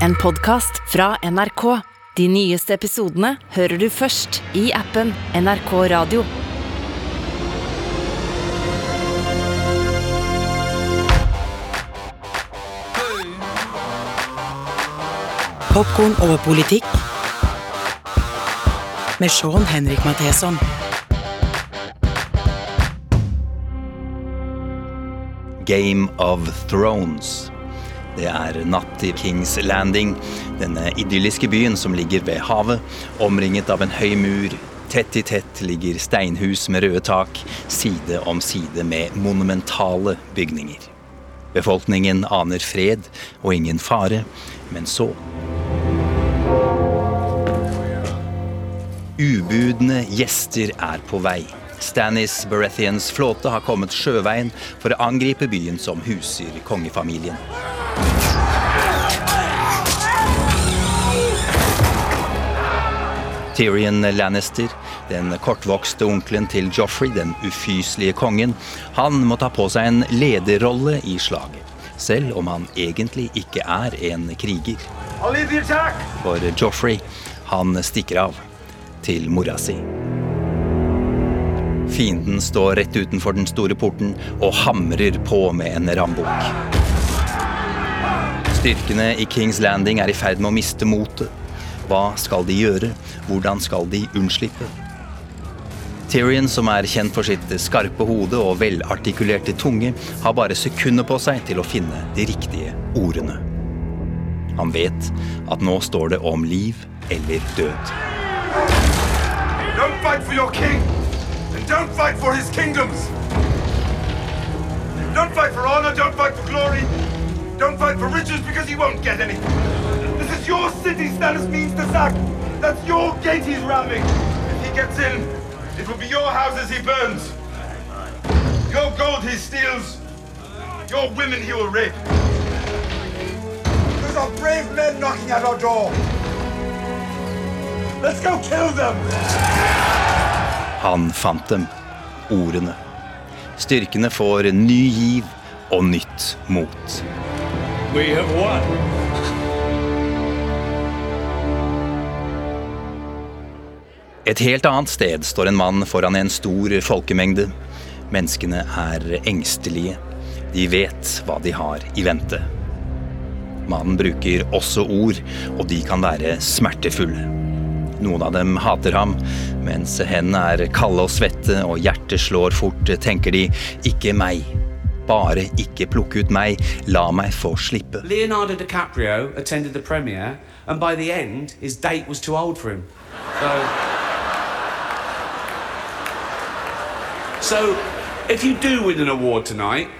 En podkast fra NRK. De nyeste episodene hører du først i appen NRK Radio. Popkorn over politikk med Sean Henrik Matheson. Game of Thrones. Det er natt i Kings Landing, denne idylliske byen som ligger ved havet, omringet av en høy mur. Tett i tett ligger steinhus med røde tak, side om side med monumentale bygninger. Befolkningen aner fred og ingen fare, men så Ubudne gjester er på vei. Stannis Berethians flåte har kommet sjøveien for å angripe byen som huser kongefamilien. Tyrion Lannister, den kortvokste onkelen til Joffrey, den ufyselige kongen, han må ta på seg en lederrolle i slaget. Selv om han egentlig ikke er en kriger. For Joffrey, han stikker av til mora si. Fienden står rett utenfor den store porten og hamrer på med en rambukk. Styrkene i Kings Landing er i ferd med å miste motet. Hva skal de gjøre? Hvordan skal de unnslippe? Tyrion, som er kjent for sitt skarpe hode og velartikulerte tunge, har bare sekunder på seg til å finne de riktige ordene. Han vet at nå står det om liv eller død. Don't fight for your king, and don't fight for his kingdoms. Don't fight for honor, don't fight for glory, don't fight for riches because he won't get any. This is your city Stannis means to sack. That's your gate he's ramming. If he gets in, it will be your houses he burns, your gold he steals, your women he will rape. Those are brave men knocking at our door. Let's go kill them! Han fant dem. Ordene. Styrkene får ny giv og nytt mot. We have won. Et helt annet sted står en mann foran en stor folkemengde. Menneskene er engstelige. De vet hva de har i vente. Mannen bruker også ord, og de kan være smertefulle. Noen av dem hater ham, mens hendene er kalde og svette og hjertet slår fort, tenker de ikke meg. Bare ikke plukke ut meg, la meg få slippe. Leonardo DiCaprio attended the premiere, and by the end, his date was too old for him. So, so if you do win an award tonight,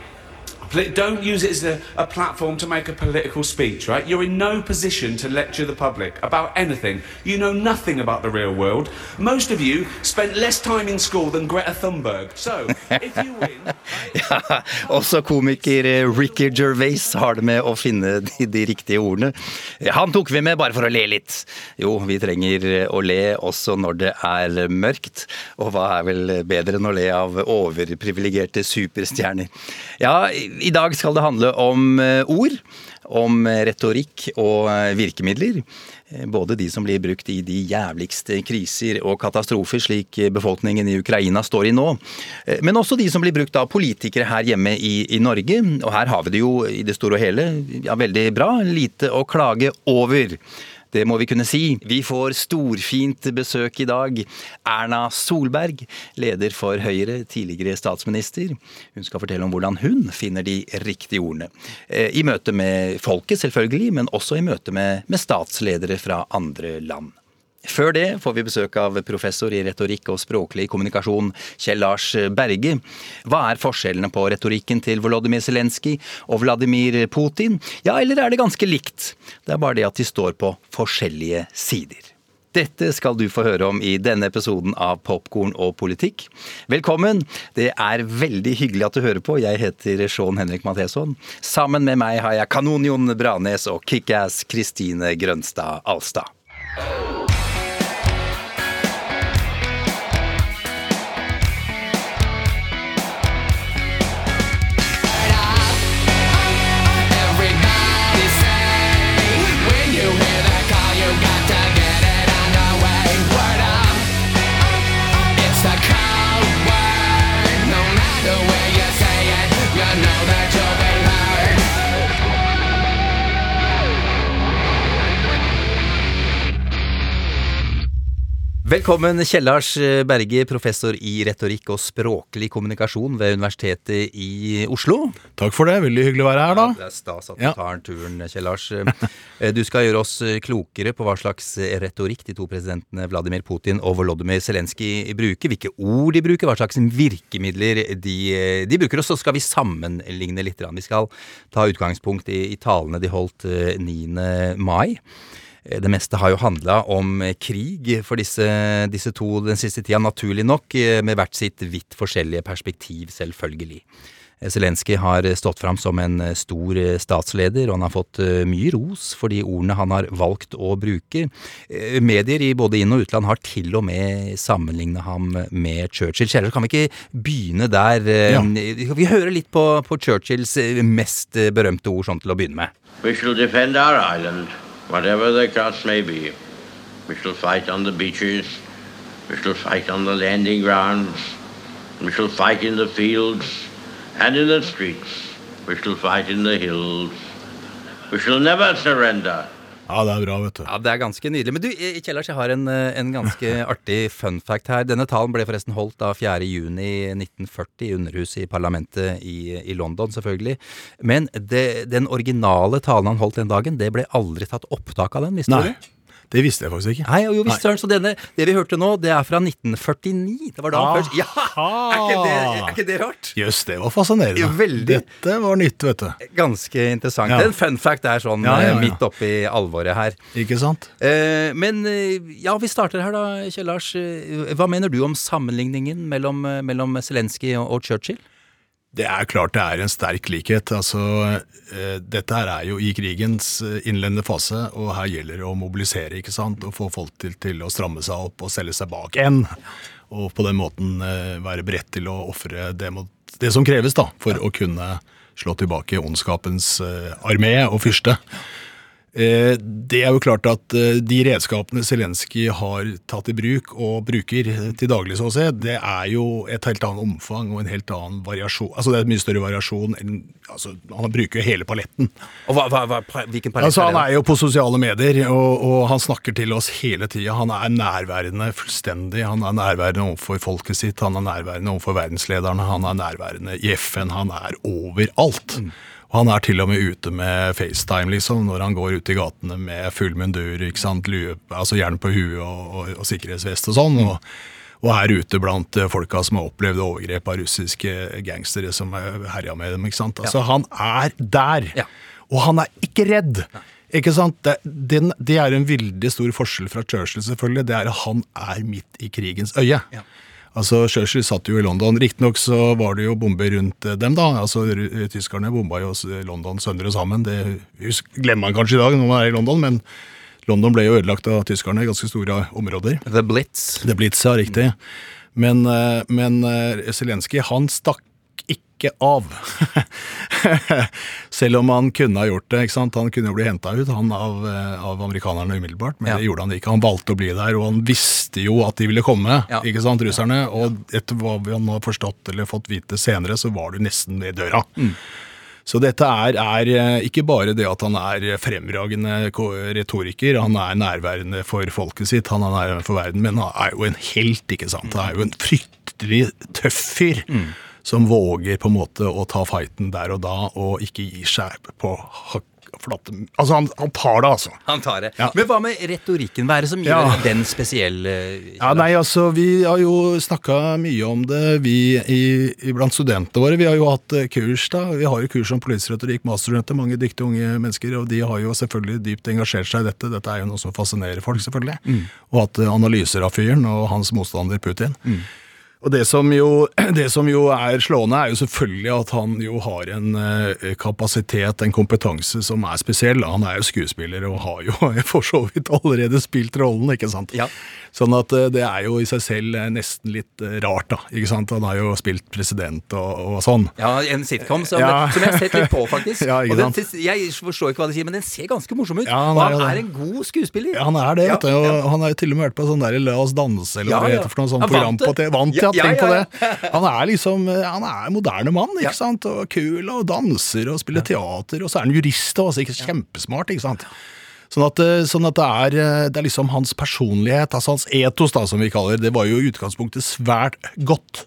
don't use it as a, a platform to make a political speech, right? You're in no position to lecture the public about anything. You know nothing about the real world. Most of you spent less time in school than Greta Thunberg. So, if you win. Ja, også komiker eh, Ricky Gervais har det med å finne de, de riktige ordene. Han tok vi med bare for å le litt. Jo, vi trenger eh, å le også når det er mørkt. Og hva er vel bedre enn å le av overprivilegerte superstjerner? Ja, i dag skal det handle om eh, ord. Om retorikk og virkemidler. Både de som blir brukt i de jævligste kriser og katastrofer, slik befolkningen i Ukraina står i nå. Men også de som blir brukt av politikere her hjemme i, i Norge. Og her har vi det jo i det store og hele ja, veldig bra. Lite å klage over. Det må vi kunne si. Vi får storfint besøk i dag. Erna Solberg, leder for Høyre, tidligere statsminister. Hun skal fortelle om hvordan hun finner de riktige ordene. I møte med folket, selvfølgelig, men også i møte med, med statsledere fra andre land. Før det får vi besøk av professor i retorikk og språklig kommunikasjon Kjell Lars Berge. Hva er forskjellene på retorikken til Volodymyr Zelenskyj og Vladimir Putin? Ja, eller er det ganske likt? Det er bare det at de står på forskjellige sider. Dette skal du få høre om i denne episoden av Popkorn og politikk. Velkommen! Det er veldig hyggelig at du hører på. Jeg heter Sean Henrik Matheson. Sammen med meg har jeg Kanonion Branes og kickass Kristine Grønstad Alstad. Velkommen, Kjell-Lars Berge, professor i retorikk og språklig kommunikasjon ved Universitetet i Oslo. Takk for det. Veldig hyggelig å være her, da. Det er stas at du Ja. tar turen, Kjell-Lars. Eh, Du skal gjøre oss klokere på hva slags retorikk de to presidentene Vladimir Putin og Volodymyr Zelenskyj bruker, hvilke ord de bruker, hva slags virkemidler de, de bruker. Og så skal vi sammenligne litt. Vi skal ta utgangspunkt i, i talene de holdt eh, 9. mai. Eh, Det meste har jo handla om eh, krig for disse, disse to den siste tida, naturlig nok, eh, med hvert sitt vidt forskjellige perspektiv, selvfølgelig. Zelenskyj har stått fram som en stor statsleder, og han har fått mye ros for de ordene han har valgt å bruke. Medier i både inn- og utland har til og med sammenligna ham med Churchill. Kjeller, kan vi ikke begynne der? Ja. Vi hører litt på, på Churchills mest berømte ord sånn til å begynne med. We shall defend our island, whatever the cost may be. We shall fight on the beaches. We shall fight on the landing grounds. We shall fight in the fields and in the streets. We shall fight in the hills. We shall never surrender. Ja, det er bra, vet du. Ja, Det er ganske nydelig. Men du, eh, Kjellars, jeg har en, eh, en ganske artig fun fact her. Denne talen ble forresten holdt da 4.6.1940 i Underhuset i parlamentet i, i London, selvfølgelig. Men det, den originale talen han holdt den dagen, det ble aldri tatt opptak av den, visste du det? visste jeg faktisk ikke. Nei, jo visst Nei. Så denne, det vi hørte nå, det er fra 1949. Det var da han først Ja! Er ikke det, er ikke det rart? Jøss, det var fascinerende. Jo, veldig. Dette var nytt, vet du. Ganske interessant. Ja. En fun fact er sånn Ja, ja, eh, midt oppi alvoret her. Ikke sant? Eh, men eh, ja, vi starter her da, Kjell Lars. Eh, hva mener du om sammenligningen mellom, mellom Zelenskyj og Churchill? Det er klart det er en sterk likhet. Altså, eh, dette her er jo i krigens eh, innledende fase, og her gjelder det å mobilisere, ikke sant? Og få folk til, til å stramme seg opp og selge seg bak en. Og på den måten eh, være beredt til å ofre det, det som kreves da, for å kunne slå tilbake ondskapens armé og fyrste. Eh, Det er jo klart at eh, de redskapene Zelenskyj har tatt i bruk og bruker til daglig, så å si, det er jo et helt annet omfang og en helt annen variasjon. Altså det er et mye større variasjon enn altså, Han bruker jo hele paletten. Og hva, hva, hva, hvilken palett Altså Han er jo på sosiale medier, og, og han snakker til oss hele tida. Han er nærværende fullstendig. Han er nærværende overfor folket sitt, han er nærværende overfor verdenslederne, han er nærværende i FN. Han er overalt. Og han er til og med ute med FaceTime, liksom, når han går ut i gatene med full mundur, ikke sant, lue, altså jern på huet og, og, og sikkerhetsvest og sånn. og og er ute blant folka som har opplevd overgrep av russiske gangstere som herja med dem. ikke sant? Altså, Han er der! Ja. Og han er ikke redd! Ikke sant? Det, det, det er en veldig stor forskjell fra Churchill, selvfølgelig. Det er at han er midt i krigens øye. Altså, Churchill satt jo i London. Riktignok så var det jo bomber rundt eh, dem, da. Altså, Tyskerne bomba jo London søndre sammen. Det glemmer man kanskje i dag når man er i London, men London ble jo ødelagt av tyskerne i ganske store områder. The Blitz. The Blitz, ja, riktig. Men, eh, men eh, Zelenskyj, han stakk ikke av. Selv om han kunne ha gjort det. ikke sant? Han kunne jo bli henta ut han av, eh, av amerikanerne umiddelbart, men Ja. det gjorde han ikke. Han valgte å bli der, og han visste jo at de ville komme, Ja. ikke sant, russerne. Og etter hva vi har forstått eller fått vite senere, så var du nesten ved døra. Så dette er, er eh, ikke bare det at han er fremragende retoriker, han er nærværende for folket sitt, han er nærværende for verden, men han er jo en helt, ikke sant. Han er jo en fryktelig tøff fyr. Som våger på en måte å ta fighten der og da, og ikke gir seg på hak- flate Altså, han, han tar det, altså. Han tar det. Ja. Men hva med retorikken? Hva er det som gjør Ja. den spesiell? eh, Ja, nei, altså, Vi har jo snakka mye om det, vi i, i blant studentene våre. Vi har jo hatt eh, kurs da, vi har jo kurs om politisk retorikk, masterstudenter, mange dyktige unge mennesker. Og de har jo selvfølgelig dypt engasjert seg i dette. Dette er jo noe som fascinerer folk, selvfølgelig. Og hatt analyser av fyren og hans motstander Putin. Og det som, jo, det som jo er slående, er jo selvfølgelig at han jo har en eh, kapasitet, en kompetanse, som er spesiell. Han er jo skuespiller og har jo for så vidt allerede spilt rollen, ikke sant. Ja. Sånn at eh, det er jo i seg selv eh, nesten litt rart, da. ikke sant. Han har jo spilt president og, og sånn. Ja, en sitcom som, Ja. som jeg har sett litt på, faktisk. Ja, og den, jeg forstår ikke hva de sier, men den ser ganske morsom ut. Han og er han er en god skuespiller. Han er det, vet du. Og han har jo til og med vært på sånn der La oss danse, eller hva det heter for noe sånt program på. TV. Vant, ja, tenk på det. Han er liksom Han er moderne mann, ikke sant. Og kul og danser og spiller teater, og så er han jurist og altså, ikke kjempesmart, ikke sant. Sånn at, eh, sånn at det, er, eh, det er liksom hans personlighet, altså hans etos, da, som vi kaller det, det var jo i utgangspunktet svært godt.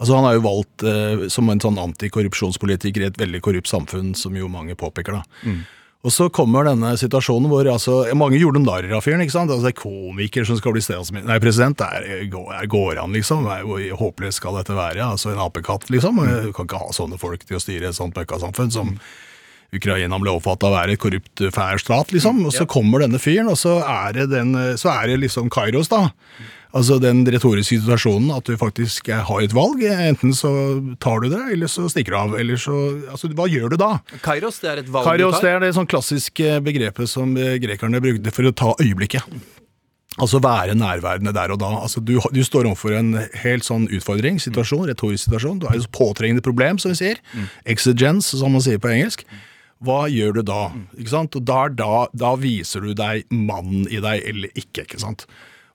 Altså Han er jo valgt eh, som en sånn antikorrupsjonspolitiker i et veldig korrupt samfunn, som jo mange påpeker. da. Og så kommer denne situasjonen hvor altså, mange gjorde narr av fyren. ikke sant? Altså, det er komiker som skal bli statsminister. Nei, president, det er, går, an, liksom. Hvor håpløst skal dette være? Altså En apekatt, liksom. Du kan ikke ha sånne folk til å styre et sånt møkkasamfunn som Ukraina ble oppfatta å være et korrupt, fæl stat, liksom. Og så kommer denne fyren, og så er det, den, så er det liksom Kairos, da. Altså den retoriske situasjonen at du faktisk eh, har et valg. Enten så tar du det, eller så stikker du av. Eller så Altså, hva gjør du da? Kairos, det er et valg Kairos du det er det sånn klassiske begrepet som eh, grekerne brukte for å ta øyeblikket. Altså være nærværende der og da. Altså du, du står overfor en helt sånn utfordring, situasjon, retorisk situasjon. Du har et påtrengende problem, som vi sier. Exigence, som man sier på engelsk. Hva gjør du da? Ikke sant? Og da, er da, da viser du deg mannen i deg eller ikke. ikke sant?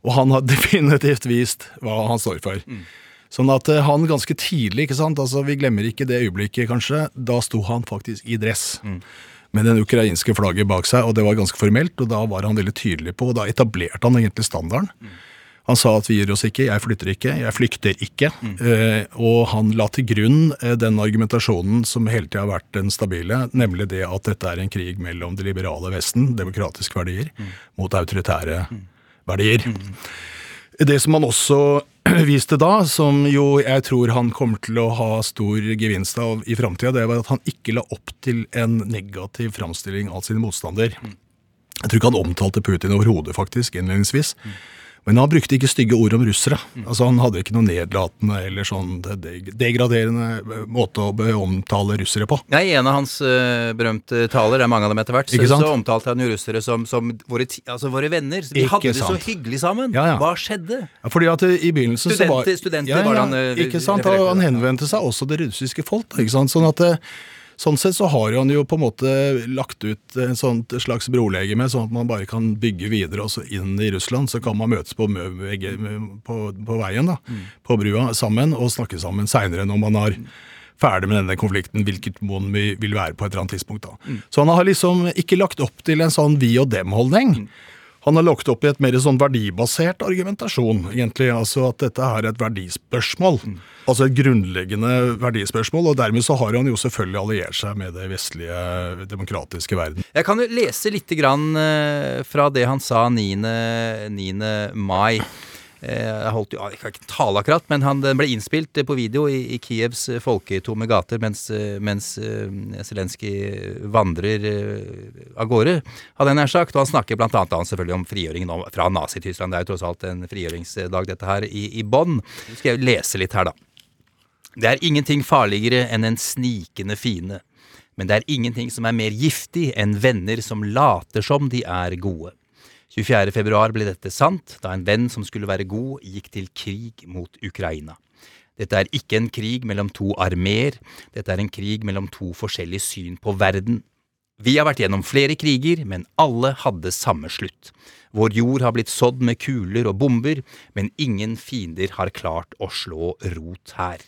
Og han har definitivt vist hva han står for. Sånn at eh, han ganske tidlig, ikke sant, altså vi glemmer ikke det øyeblikket kanskje, da sto han faktisk i dress. Med den ukrainske flagget bak seg, og det var ganske formelt, og da var han veldig tydelig på, og da etablerte han egentlig standarden. Han sa at vi gir oss ikke, jeg flytter ikke, jeg flykter ikke. Eh, og han la til grunn eh, den argumentasjonen som hele tida har vært den stabile, nemlig det at dette er en krig mellom det liberale Vesten, demokratiske verdier, mot autoritære verdier. Det som han også viste da, som jo jeg tror han kommer til å ha stor gevinst av i framtida, det var at han ikke la opp til en negativ framstilling av sin motstander. Jeg tror ikke han omtalte Putin overhodet, faktisk, innledningsvis. Men han brukte ikke stygge ord om russere. Altså Han hadde ikke noe nedlatende eller sånn degraderende måte å omtale russere på. Nei, En av hans uh, berømte taler, det er mange av dem etter hvert, så, så omtalte han jo russere som, som våre, altså våre venner. Vi hadde det så hyggelig sammen. Ja, ja. Hva skjedde? Ja, fordi at i begynnelsen så var Studenter- studenter var det han, uh, Ikke sant, han henvendte seg også det russiske folk. Ikke sant? Sånn at eh, Sånn sett så har han jo på en måte lagt ut en sånt slags brolegeme, sånn at man bare kan bygge videre og så inn i Russland. Så kan man møtes på, på, på veien, da, på brua, sammen og snakke sammen seinere når man har ferdig med denne konflikten, hvilket mål vi vil være på et eller annet tidspunkt. da. Så han har liksom ikke lagt opp til en sånn vi og dem-holdning. Han har lagt opp i et mer sånn verdibasert argumentasjon, egentlig. Altså at dette her er et verdispørsmål. Altså et grunnleggende verdispørsmål, og dermed så har han jo selvfølgelig alliert seg med det vestlige demokratiske verden. Jeg kan jo lese litt grann, eh, fra det han sa 9. 9. mai. Eh, Jeg holdt jo, jeg kan ikke tale akkurat, men han, den ble innspilt på video i, i Kievs eh, folketomme gater mens, eh, mens Zelenskyj vandrer av gårde, hadde jeg nær sagt. Og han snakker blant annet selvfølgelig om frigjøringen fra Nazi-Tyskland. Det er jo tross alt en frigjøringsdag, dette her, i, i Bonn. Nå skal jeg lese litt her, da. Det er ingenting farligere enn en snikende fiende. Men det er ingenting som er mer giftig enn venner som later som de er gode. 24. februar ble dette sant, da en venn som skulle være god, gikk til krig mot Ukraina. Dette er ikke en krig mellom to armeer, dette er en krig mellom to forskjellige syn på verden. Vi har vært gjennom flere kriger, men alle hadde samme slutt. Vår jord har blitt sådd med kuler og bomber, men ingen fiender har klart å slå rot her.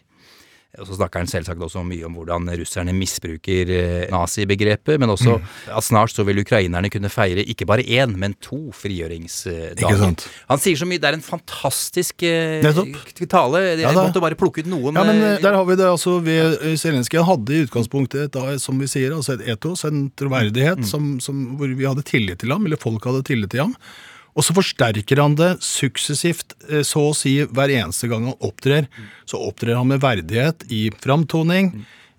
Og så snakker han selvsagt også mye om hvordan russerne misbruker eh, nazibegrepet, men også at snart så vil ukrainerne kunne feire ikke bare én, men to frigjøringsdager. Han sier så mye, det er en fantastisk eh, Nettopp. tale. Jeg Ja, måtte bare plukke ut noen. Ja, men eh, der har vi det. altså Zelenskyj hadde i utgangspunktet et, da, som vi sier, altså et etos, en troverdighet, som, som, hvor vi hadde tillit til ham, eller folk hadde tillit til ham. Og så forsterker han det suksessivt, eh, så å si hver eneste gang han opptrer. Så opptrer han med verdighet i framtoning,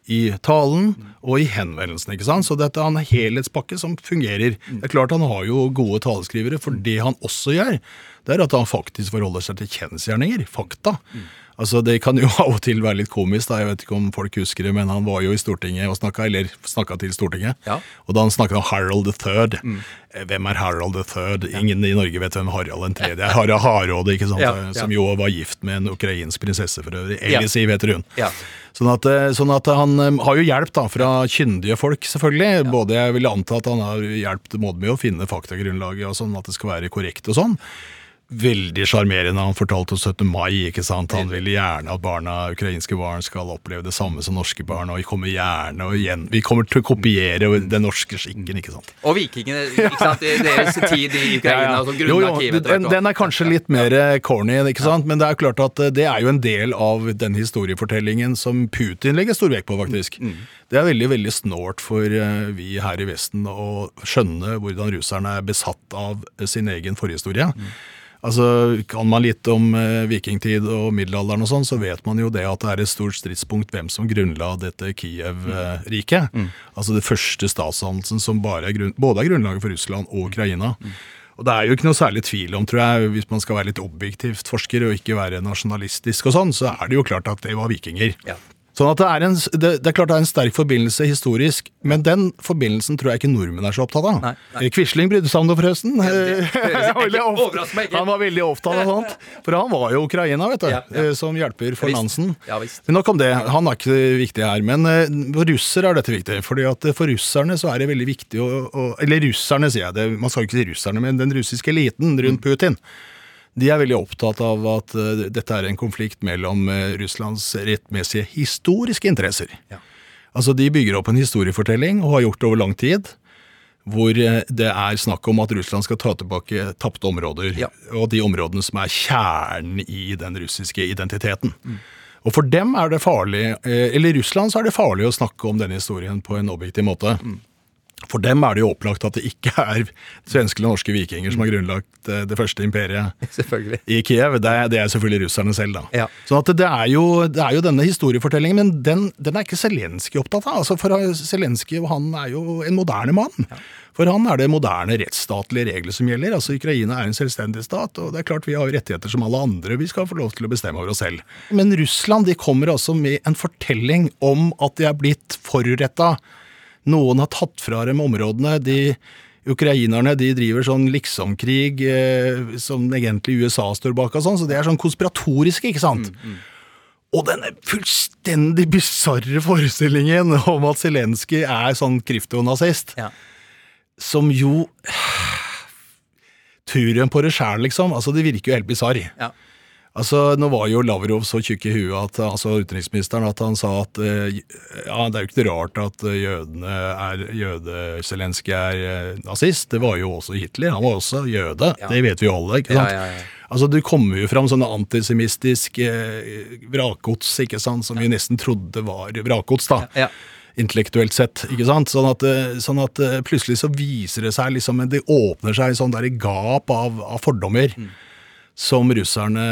i talen og i henvendelsen. ikke sant? Så dette er en helhetspakke som fungerer. Det er klart han har jo gode taleskrivere, for det han også gjør, det er at han faktisk forholder seg til kjensgjerninger, fakta. Altså Det kan jo av og til være litt komisk, da. jeg vet ikke om folk husker det, men han var jo i Stortinget og snakka, eller snakka til Stortinget. Ja. Og da han snakka om Harold III mm. Hvem er Harold III? Ingen i Norge vet hvem Harald den tredje er. Harald Hardråde, ikke sant? Ja, ja. som jo var gift med en ukrainsk prinsesse for øvrig. Elisiv heter hun. Ja. Sånn at, eh, sånn at han eh, har jo hjelp da fra kyndige folk, selvfølgelig. Både Jeg vil anta at han har hjulpet med å finne faktagrunnlaget og sånn at det skal være korrekt og sånn. Veldig sjarmerende. Han fortalte om 17. mai. ikke sant? Han ville gjerne at barna, ukrainske barn skal oppleve det samme som norske barn. Og vi kommer gjerne og igjen Vi kommer til å kopiere den norske skikken, ikke sant. Og vikingene, ikke sant. Deres tid i Ukraina, som Jo, jo, etter den, den er kanskje litt mer eh, corny, ikke sant? men det er jo klart at eh, det er jo en del av den historiefortellingen som Putin legger stor vekt på, faktisk. Mm. Det er veldig veldig snålt for eh, vi her i Vesten å skjønne hvordan russerne er besatt av sin egen forhistorie. Mm. Altså, Kan man litt om eh, vikingtid og middelalderen, og sånn, så vet man jo det at det er et stort stridspunkt hvem som grunnla dette Kiev-riket. Altså det første statsdannelsen som er grunn, både er grunnlaget for Russland og Ukraina. Og Det er jo ikke noe særlig tvil om, tror jeg, hvis man skal være litt objektivt forsker og ikke være nasjonalistisk og sånn, så er det jo klart at det var vikinger. Ja. Sånn at det er, en, det, det er klart det er en sterk forbindelse historisk, men den forbindelsen tror jeg ikke nordmenn er så opptatt av. Nei, nei. Eh, Quisling brydde seg om det, forresten. det høres Han var veldig opptatt av sånt. For han var jo Ukraina, vet du, Ja, ja. eh, som hjelper for. Nansen. Ja. Men nok om det. Han er ikke viktig her. Men eh, for russere er dette viktig. Fordi at eh, For russerne så er det veldig viktig å, å Eller russerne, sier jeg det. Man skal jo ikke si russerne, men den russiske eliten rundt Putin. De er veldig opptatt av at eh, dette er en konflikt mellom eh, Russlands rettmessige historiske interesser. Ja. Altså De bygger opp en historiefortelling, og har gjort det over lang tid, hvor eh, det er snakk om at Russland skal ta tilbake tapte områder, Ja. og de områdene som er kjernen i den russiske identiteten. Og for dem er det farlig, eller Russland så er det farlig å snakke om denne historien på en objektiv måte. For dem er det jo opplagt at det ikke er svenske eller norske vikinger som har grunnlagt eh, det første imperiet i Kiev. Det er, det er selvfølgelig russerne selv, da. Ja. Så at det er, jo, det er jo denne historiefortellingen, men den, den er ikke Zelenskyj opptatt av. Altså for Zelenskyj er jo en moderne mann. For han er det moderne rettsstatlige regler som gjelder. Altså Ukraina er en selvstendig stat, og det er klart vi har rettigheter som alle andre. Vi skal få lov til å bestemme over oss selv. Men Russland de kommer altså med en fortelling om at de er blitt foruretta. Noen har tatt fra dem områdene. de Ukrainerne de driver sånn liksom-krig eh, som egentlig USA står bak, og sånn, så det er sånn konspiratoriske, ikke sant? Og denne fullstendig bisarre forestillingen om at Zelenskyj er sånn kryptonazist, Ja. som jo Tror en på det sjæl, liksom? Altså, Det virker jo helt bisarr. Ja. Altså, Nå var jo Lavrov så tjukk i huet, at, altså utenriksministeren, at han sa at eh, ja, det er jo ikke rart at eh, jødene er jøde-Zelenskyj er eh, nazist. Det var jo også Hitler. Han var også jøde. Det vet vi jo alle. ikke sant? ja, ja. Altså, Det kommer jo fram sånne antisemistiske eh, vrakgods ikke sant, som vi nesten trodde var vrakgods. da. Ja. Intellektuelt sett. ikke sant? Sånn at, sånn at plutselig så viser det seg liksom, Det åpner seg sånn der gap av, av fordommer. Mm. Som russerne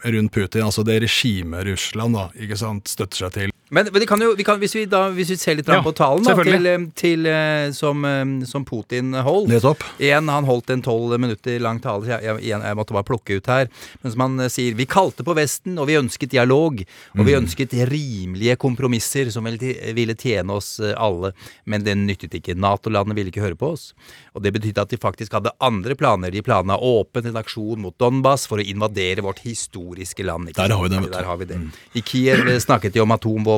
rundt Putin, altså det regimet Russland, da, ikke sant, støtter seg til. Men, men kan jo, vi kan, hvis, vi da, hvis vi ser litt Ja, på talen da, til, eh, til, eh, som, eh, som Putin holdt Nettopp. Igjen, Han holdt en tolv minutter lang tale. Jeg, jeg, jeg måtte bare plukke ut her. Men som han sier Vi kalte på Vesten, og vi ønsket dialog. Og Mm. vi ønsket rimelige kompromisser som ville, tjene oss alle. Men det nyttet ikke. Nato-landene ville ikke høre på oss. Og det betydde at de faktisk hadde andre planer. De planla åpen en aksjon mot Donbas for å invadere vårt historiske land. ikke Der har vi det. Der har vi det. I Kiev snakket de om atomvåpen,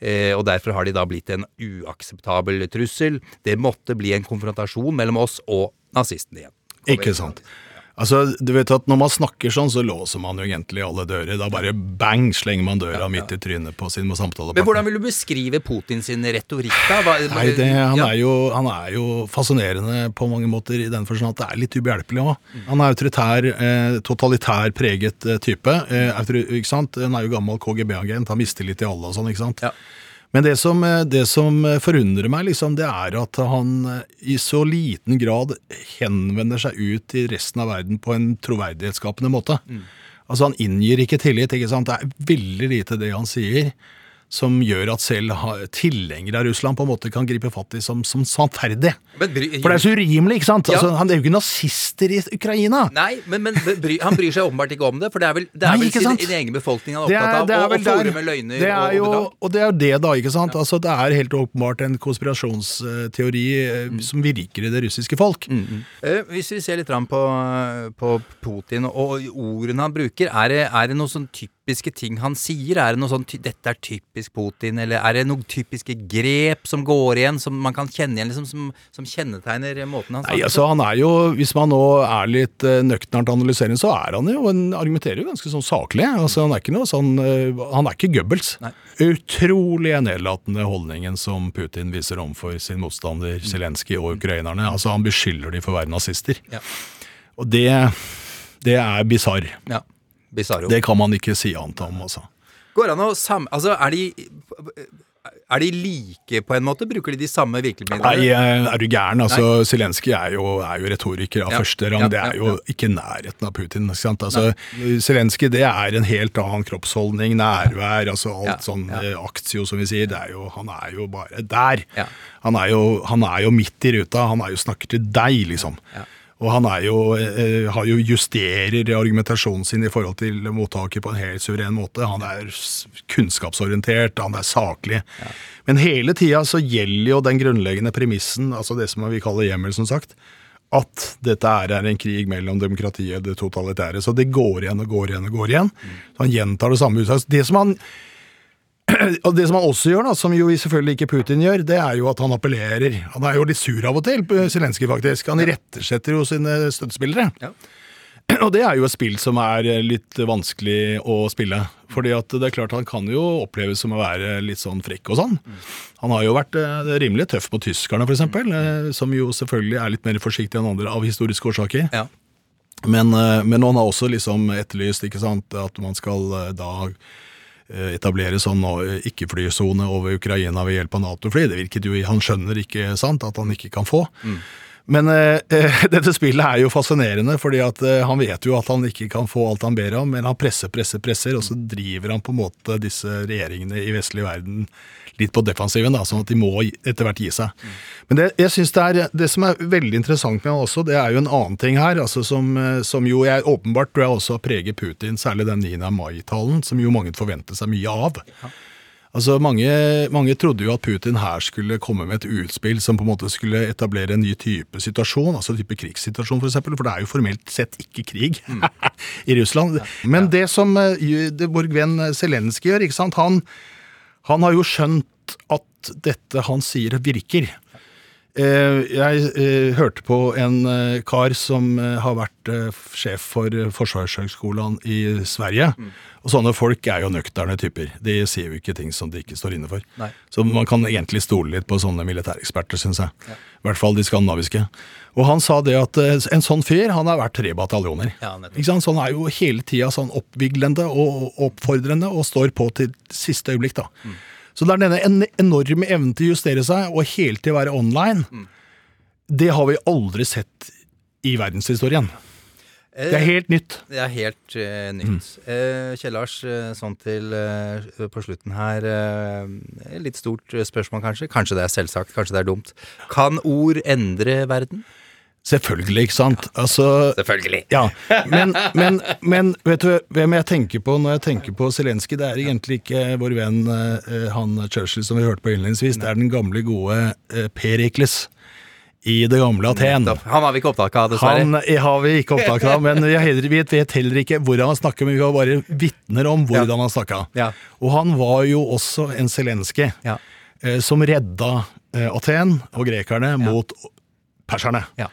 eh, og derfor har de da blitt en uakseptabel trussel. Det måtte bli en konfrontasjon mellom oss og nazistene igjen. Ikke sant. Altså, du vet at Når man snakker sånn, så låser man jo egentlig alle dører. Da bare bang, slenger man døra midt i trynet på sin samtalepartner. Men hvordan vil du beskrive Putin sin retorikk, da? Hva, Nei, det, han, ja. er jo, han er jo fascinerende på mange måter i den forstand at det er litt ubehjelpelig òg. Han er autoritær, eh, totalitær preget eh, type. Eh, ikke sant? Han er jo gammel KGB-agent, har mistillit til alle og sånn. ikke sant? Ja. Men det som, eh, det som forundrer meg, liksom, det er at han eh, i så liten grad henvender seg ut til resten av verden på en troverdighetsskapende måte. Altså Han inngir ikke tillit. ikke sant? Det er veldig lite det han sier som gjør at selv tilhengere av Russland på en måte kan gripe fatt i som, som sannferdig. For det er så urimelig, ikke sant? Ja. Altså, han er jo ikke nazister i Ukraina. Nei, men, men bry, han bryr seg åpenbart ikke om det, for det er vel, det er Nei, vel sin, sin egen befolkning han er opptatt av, det er og, er og fòre med løgner det er og, jo, og og det er jo det, da. ikke sant? Altså, det er helt åpenbart en konspirasjonsteori mm. som virker i det russiske folk. Eh, Hvis vi ser litt på, på Putin og ordene han bruker, er det, er det noe sånn typisk typiske ting han sier? Er det noe sånn 'dette er typisk Putin', eller er det noen typiske grep som går igjen, som man kan kjenne igjen, liksom, som, som kjennetegner måten han Nei, på? altså han er jo, Hvis man nå er litt uh, nøkternt analyserende, så er han jo en argumenterer jo ganske sånn saklig. altså Han er ikke noe sånn, eh, han er ikke Goebbels. Nei. Utrolig nedlatende holdningen som Putin viser overfor sin motstander Zelenskyj og ukrainerne. altså Han beskylder de for å være nazister. Ja. Og det, det er bisarr. Ja. Bizarro. Det kan man ikke si annet om, altså. Går an å sam... Altså, er de Er de like, på en måte? Bruker de de samme virkemidlene? Nei, eh, er du gæren? Altså, Zelenskyj er, er jo retoriker av Ja, første rang. ja, det er jo ja. ikke nærheten av Putin. Ikke sant? Altså, Zelenskyj det er en helt annen kroppsholdning, nærvær, altså alt sånn eh, aktio, som vi sier. Det er jo, han er jo bare der. Han, er jo, han er jo midt i ruta. Han er jo snakker til deg, liksom. Ja. Og han er jo, eh, har jo justerer argumentasjonen sin i forhold til mottaker på en helt suveren måte. Han er kunnskapsorientert, han er saklig. Men hele tida så gjelder jo den grunnleggende premissen, altså det som vi kaller hjemmel, som sagt, at dette er en krig mellom demokratiet og det totalitære. Så det går igjen og går igjen og går igjen. Så han gjentar det samme utsagnet. Det som han og det som han også gjør, da, som jo selvfølgelig ikke Putin gjør, det er jo at han appellerer. Han er jo litt sur av og til, Zelenskyj faktisk. Han irettesetter jo sine støttespillere. Ja. Og det er jo et spill som er litt vanskelig å spille. Fordi at det er klart han kan jo oppleves som å være litt sånn frekk og sånn. Han har jo vært eh, rimelig tøff på tyskerne, f.eks., eh, som jo selvfølgelig er litt mer forsiktige enn andre av historiske årsaker. Ja. Men, eh, men han har også liksom etterlyst ikke sant, at man skal eh, da eh, etablere sånn eh, ikke-flysone over Ukraina ved hjelp av Nato-fly. Det virket jo Han skjønner ikke sant, at han ikke kan få. Men eh, dette spillet er jo fascinerende, fordi at eh, han vet jo at han ikke kan få alt han ber om, men han presser, presser, presser, og så driver han på en måte disse regjeringene i vestlig verden litt på defensiven, da, sånn at de må etter hvert gi seg. Men det, jeg synes det, er, det som er veldig interessant med han også, det er jo en annen ting her, altså som, eh, som jo jeg åpenbart tror jeg også preger Putin, særlig den 9. mai-talen, som jo mange forventer seg mye av. Altså mange, mange trodde jo at Putin her skulle komme med et utspill som på en måte skulle etablere en ny type situasjon, altså type krigssituasjon for eksempel, for det er jo formelt sett ikke krig i Russland. Men det som eh, det, vår venn Zelenskyj gjør, ikke sant, han, han har jo skjønt at dette han sier virker. Eh, Jeg eh, hørte på en eh, kar som har vært sjef for Forsvarshøgskolen i Sverige. Og sånne folk er jo nøkterne typer. De sier jo ikke ting som de ikke står inne for. Nei. Så man kan egentlig stole litt på sånne militæreksperter, syns jeg. I hvert fall de skandinaviske. Og han sa det at en sånn fyr, han er verdt tre bataljoner. Ja, ikke sant? Så han er jo hele tida sånn oppviglende og oppfordrende og står på til siste øyeblikk, da. Så det er denne enorme evnen til å justere seg og hele tiden være online. Det har vi aldri sett i verdenshistorien. Det er helt nytt. Det er helt uh, nytt. Eh, Kjell Lars, eh, sånn til uh, på slutten her eh, Litt stort eh, spørsmål, kanskje. Kanskje det er selvsagt, kanskje det er dumt. Kan ord endre verden? Selvfølgelig, ikke sant. Altså, Selvfølgelig. ja, men, men, men vet du hvem jeg tenker på når jeg tenker på Zelenskyj? Det er egentlig ikke vår venn eh, han Churchill som vi hørte på innledningsvis. Det er den gamle, gode eh, Perikles i det gamle Aten. Han har vi ikke opptak av, dessverre. Han har vi ikke opptak av, men jeg heller, vet, vet heller ikke hvordan han snakker, men vi var bare vitner om hvordan han snakka. Ja. Og han var jo også en Zelenskyj Ja. eh, som redda eh, Aten og grekerne mot perserne. Ja.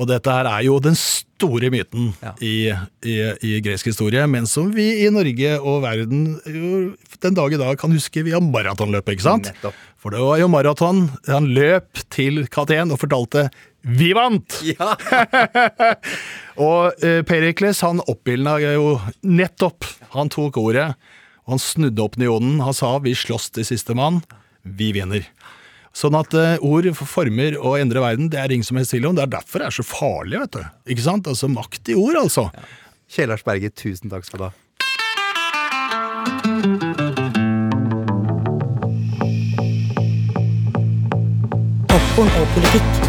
Og dette her er jo den store myten Ja. i, i, i gresk historie, men som vi i Norge og verden jo den dag i dag kan huske via maratonløpet, ikke sant? Nettopp. For det var jo maraton. Han løp til Katén og fortalte 'Vi vant!' Ja. Og eh, Perikles han oppildna jo nettopp. Han tok ordet, og han snudde opinionen. Han sa 'vi slåss til sistemann, vi vinner'. Sånn at uh, ord former og endrer verden, det er ingen som helst tvil om. Det er derfor det er så farlig, vet du. Ikke sant? Altså makt i ord, altså. Kjell Lars Berge, tusen takk skal du ha. Popkorn og politikk.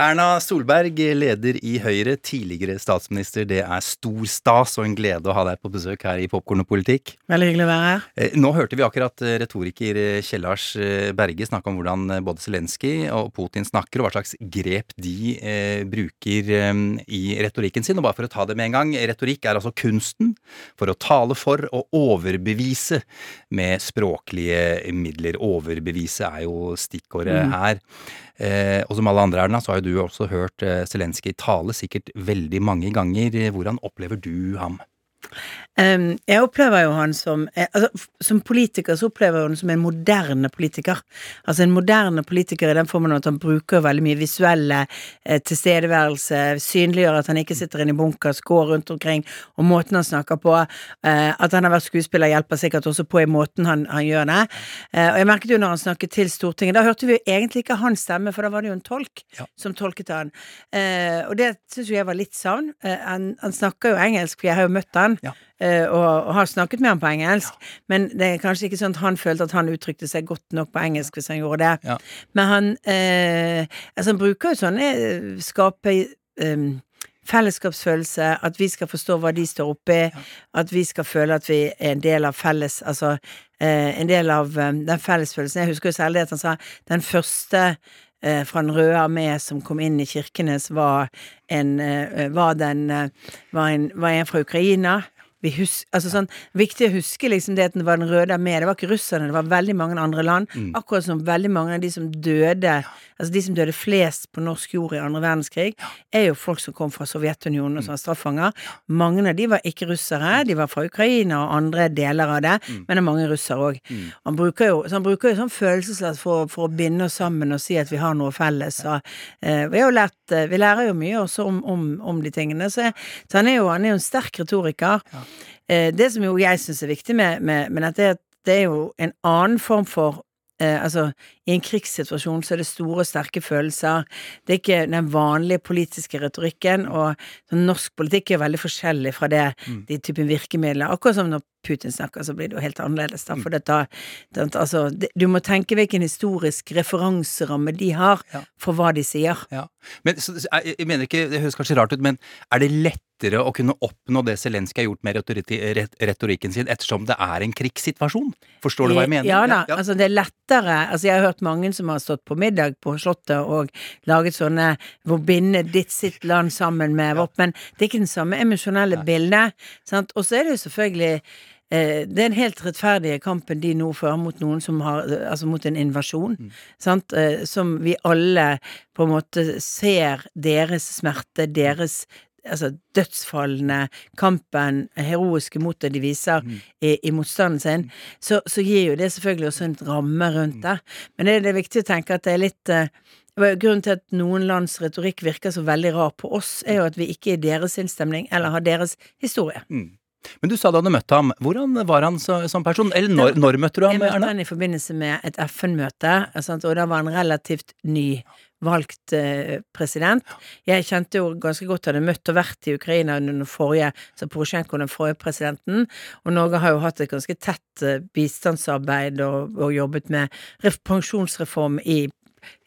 Erna Solberg, leder i Høyre, tidligere statsminister. Det er stor stas og en glede å ha deg på besøk her i Popkorn og politikk. Veldig hyggelig å være her. Eh, Nå hørte vi akkurat eh, retoriker Kjellars Kjell Lars eh, Berge snakke om hvordan både Zelenskyj og Putin snakker, og hva slags grep de eh, bruker eh, i retorikken sin. Og bare for å ta det med en gang, retorikk er altså kunsten for å tale for og overbevise med språklige midler. Overbevise er jo stikkordet her. Eh, og som alle andre, Erna, så har jo du også hørt eh, Zelenskyj tale sikkert veldig mange ganger. Hvordan opplever du ham? Um, jeg opplever jo han som eh, altså, Som politiker så opplever jeg han som en moderne politiker. Altså en moderne politiker i den formen at han bruker veldig mye visuelle eh, tilstedeværelse, synliggjør at han ikke sitter inne i bunkers, går rundt omkring, og måten han snakker på. Eh, at han har vært skuespiller hjelper sikkert også på i måten han, han gjør det. Eh, og jeg merket jo når han snakket til Stortinget, da hørte vi jo egentlig ikke hans stemme, for da var det jo en tolk Ja. som tolket han. Eh, og det syns jo jeg var litt savn. Eh, han, han snakker jo engelsk, for jeg har jo møtt han. Ja. eh, og, og har snakket med han på engelsk, men det er kanskje ikke sånn at han følte at han uttrykte seg godt nok på engelsk hvis han gjorde det. Ja. Men han eh, Altså, han bruker jo sånn eh, skape Um, fellesskapsfølelse, at vi skal forstå hva de står oppi, at vi skal føle at vi er en del av felles Altså eh, en del av um, den fellesfølelsen. Jeg husker jo særlig at han sa den første fra Den røde armé som kom inn i Kirkenes, var en, eh, var den, eh, var en, var en fra Ukraina. Vi husker, altså sånn, viktig å huske liksom det at det var Den røde armé. Det var ikke russerne, det var veldig mange andre land. Akkurat som veldig mange av de som døde Altså de som døde flest på norsk jord i andre verdenskrig, er jo folk som kom fra Sovjetunionen og som var straffanger. Mange av de var ikke russere, de var fra Ukraina og andre deler av det, men det er mange russere òg. Han bruker jo, så han bruker jo sånn følelsesladd for, for å binde oss sammen og si at vi har noe felles. Og, eh, vi lært, eh, vi lærer jo mye også om, om, om de tingene, så, så han er jo, han er jo en sterk retoriker. Eh, det som jo jeg syns er viktig med, med, med dette, er at det er jo en annen form for eh, altså, i en krigssituasjon så er det store, sterke følelser. Det er ikke den vanlige politiske retorikken, og norsk politikk er veldig forskjellig fra det, de typen virkemidler. Akkurat som når Putin snakker, så blir det jo helt annerledes, da. For dette, det, altså, det, du må tenke hvilken historisk referanseramme de har Ja. for hva de sier. Ja. Men så, jeg, jeg mener ikke, Det høres kanskje rart ut, men er det lettere å kunne oppnå det Zelenskyj har gjort med retorikken sin, ettersom det er en krigssituasjon? Forstår du hva jeg mener? Ja da, altså det er lettere Altså jeg har hørt mange som har stått på middag på Slottet og laget sånne hvor binde ditt sitt land sammen med vårt, men det er ikke den samme emosjonelle bildet. Og så er det jo selvfølgelig eh, det er en helt rettferdige kampen de nå fører mot noen som har Altså mot en invasjon, sant? Eh, som vi alle på en måte ser deres smerte, deres Altså dødsfallene, kampen, heroiske motet de viser i, i motstanden sin, så, så gir jo det selvfølgelig også en ramme rundt det. Men det, det er viktig å tenke at det er litt eh, Grunnen til at noen lands retorikk virker så veldig rar på oss, er jo at vi ikke er i deres innstemning eller har deres historie. Men du sa du hadde møtt ham. Hvordan var han så, som person? Eller når, når møtte du ham, Jeg møtte ham han i forbindelse med et FN-møte, og da var han relativt ny valgt eh, president. Jeg kjente jo ganske godt hadde møtt og vært i Ukraina under den forrige, så Porosjenko, den forrige presidenten, og Norge har jo hatt et ganske tett eh, bistandsarbeid og, og jobbet med pensjonsreform i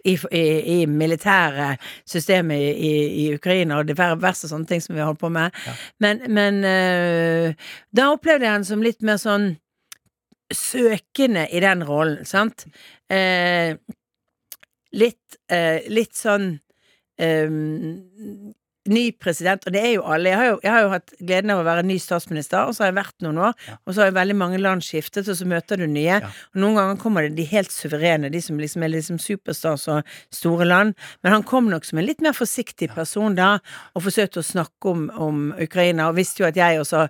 i, i, i militære systemet i, i, Ukraina og diverse sånne ting som vi har holdt på med. Men, men eh, da opplevde jeg han som litt mer sånn søkende i den rollen, sant? Eh, litt, eh, litt sånn eh, ny president, og det er jo alle. Jeg har jo, jeg har jo hatt gleden av å være ny statsminister, og så har jeg vært noen år, og så har jo veldig mange land skiftet, og så møter du nye. Og noen ganger kommer det de helt suverene, de som liksom er liksom superstars og store land. Men han kom nok som en litt mer forsiktig person da, og forsøkte å snakke om, om Ukraina, og visste jo at jeg også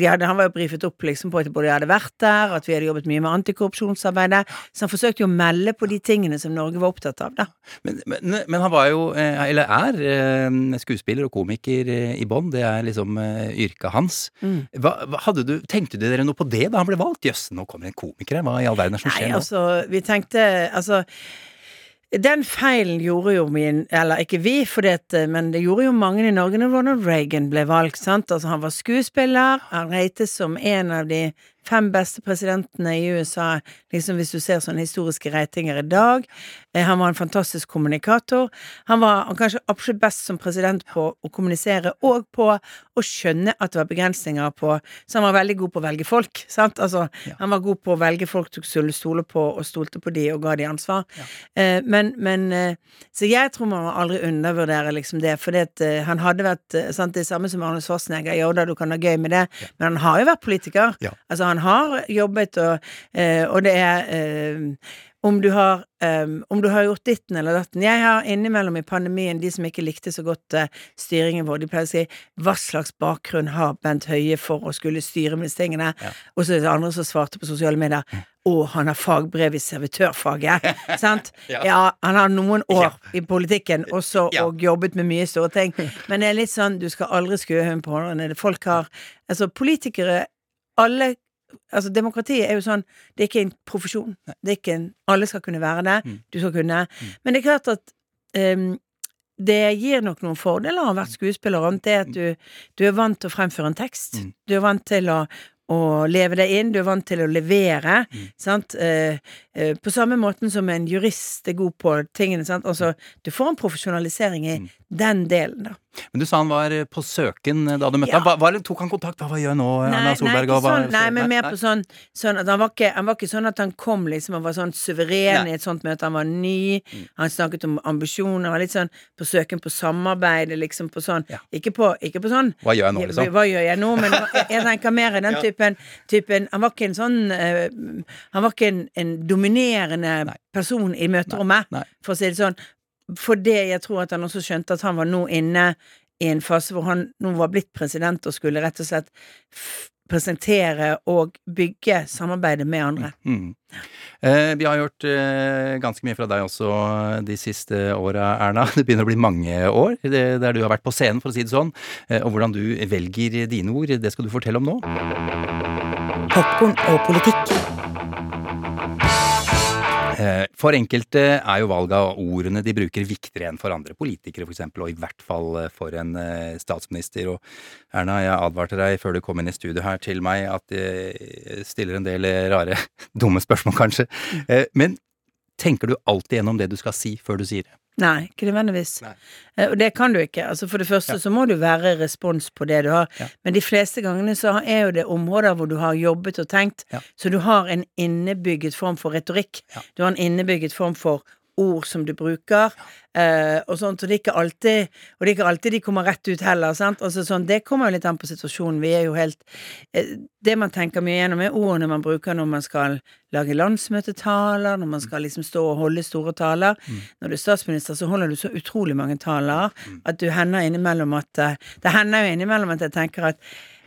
hadde, han var jo brifet opp liksom på at både jeg hadde vært der, at vi hadde jobbet mye med antikorrupsjonsarbeidet. Så han forsøkte jo å melde på de tingene som Norge var opptatt av, da. Men, men, men han var jo, eh, eller er, eh, skuespiller og komiker eh, i bånn. Det er liksom yrket hans. Mm. Hva, du, tenkte dere noe på det da han ble valgt? Jøss, nå kommer en komiker her. Hva i all verden er det som Nei, skjer nå? altså, vi tenkte Altså den feilen gjorde jo min Eller ikke vi, for det, men det gjorde jo mange i Norge når Ronald Reagan ble valgt. sant? Altså Han var skuespiller, han reites som en av de fem beste presidentene i USA, liksom hvis du ser sånne historiske ratinger i dag. Eh, Han var en fantastisk kommunikator. Han var kanskje absolutt best som president på å kommunisere, og på å skjønne at det var begrensninger på Så han var veldig god på å velge folk, sant? Altså, han var god på å velge folk du skulle stole på, og stolte på de, og ga de ansvar. Ja. men, men eh, Så jeg tror man må aldri undervurdere liksom det, for eh, han hadde vært eh, sant, det samme som Arne Schwarzenegger. Jo da, du kan ha gøy med det, men han har jo vært politiker. Ja. Altså, han har jobbet, og, eh, og det er eh, om du, har, eh, om du har gjort ditten eller datten. Jeg har innimellom i pandemien de som ikke likte så godt styringen vår, de pleier å si hva slags bakgrunn har Bent Høie for å skulle styre med disse tingene? Og så er det andre som svarte på sosiale medier. Å, han har fagbrev i servitørfaget. Sant? Ja. han har noen år i politikken også, Ja. og jobbet med mye store ting. Men det er litt sånn, du skal aldri skue hunden på hånden. Folk har Altså, politikere Alle Altså, demokratiet er jo sånn Det er ikke en profesjon. Det er ikke en Alle skal kunne være det. Du skal kunne. Men det er klart at um, det gir nok noen fordeler å ha vært skuespiller, og annet det at du, du er vant til å fremføre en tekst. Du er vant til å, å leve deg inn, du er vant til å levere, sant. Eh, eh, på samme måten som en jurist er god på tingene, sant. Altså, du får en profesjonalisering i den delen, da. Men du sa han var eh, på søken da du møtte Ja. ham. Hva, tok han kontakt? Hva, gjør gjør nå Nei, Erna Solberg? ikke sånn, nei, men mer nei. på sånn, sånn han var, ikke, han var ikke sånn at han kom liksom og var sånn suveren Nei. i et sånt møte. Han var ny, han snakket om ambisjoner, han var litt sånn på søken på samarbeid, liksom på sånn Ja. ikke, på, ikke på sånn Hva gjør jeg nå, liksom? Hva gjør jeg nå? Men jeg, jeg tenker mer i den typen, typen Han var ikke en sånn uh, Han var ikke en, en dominerende Nei. person i møterommet, Nei. for å si det sånn. Fordi jeg tror at han også skjønte at han var nå inne i en fase hvor han nå var blitt president og skulle rett og slett presentere og bygge samarbeidet med andre. Mm. Eh, vi har gjort eh, ganske mye fra deg også de siste åra, Erna. Det begynner å bli mange år det, der du har vært på scenen, for å si det sånn. Eh, og hvordan du velger dine ord, det skal du fortelle om nå. Popkorn og politikk. Eh, For enkelte er jo valget av ordene de bruker viktigere enn for andre politikere, for eksempel, og i hvert fall eh, for en eh, statsminister. Og Erna, jeg advarte deg før du kom inn i studio her til meg at jeg stiller en del rare, dumme spørsmål, kanskje. Eh, Men tenker du alltid gjennom det du skal si, før du sier det? Nei, ikke nødvendigvis. Eh, Og det kan du ikke. Altså For det første så må du være respons på det du har. Ja. Men de fleste gangene så er jo det områder hvor du har jobbet og tenkt, Ja. så du har en innebygget form for retorikk. Ja. Du har en innebygget form for ord som du bruker, eh, og sånt, og det er ikke alltid Og det er ikke alltid de kommer rett ut heller, sant. Altså sånn, det kommer jo litt an på situasjonen. Vi er jo helt eh, Det man tenker mye gjennom, er ordene man bruker når man skal lage landsmøtetaler, når man skal liksom stå og holde store taler. Når du er statsminister, så holder du så utrolig mange taler at du hender innimellom at eh, Det hender jo innimellom at jeg tenker at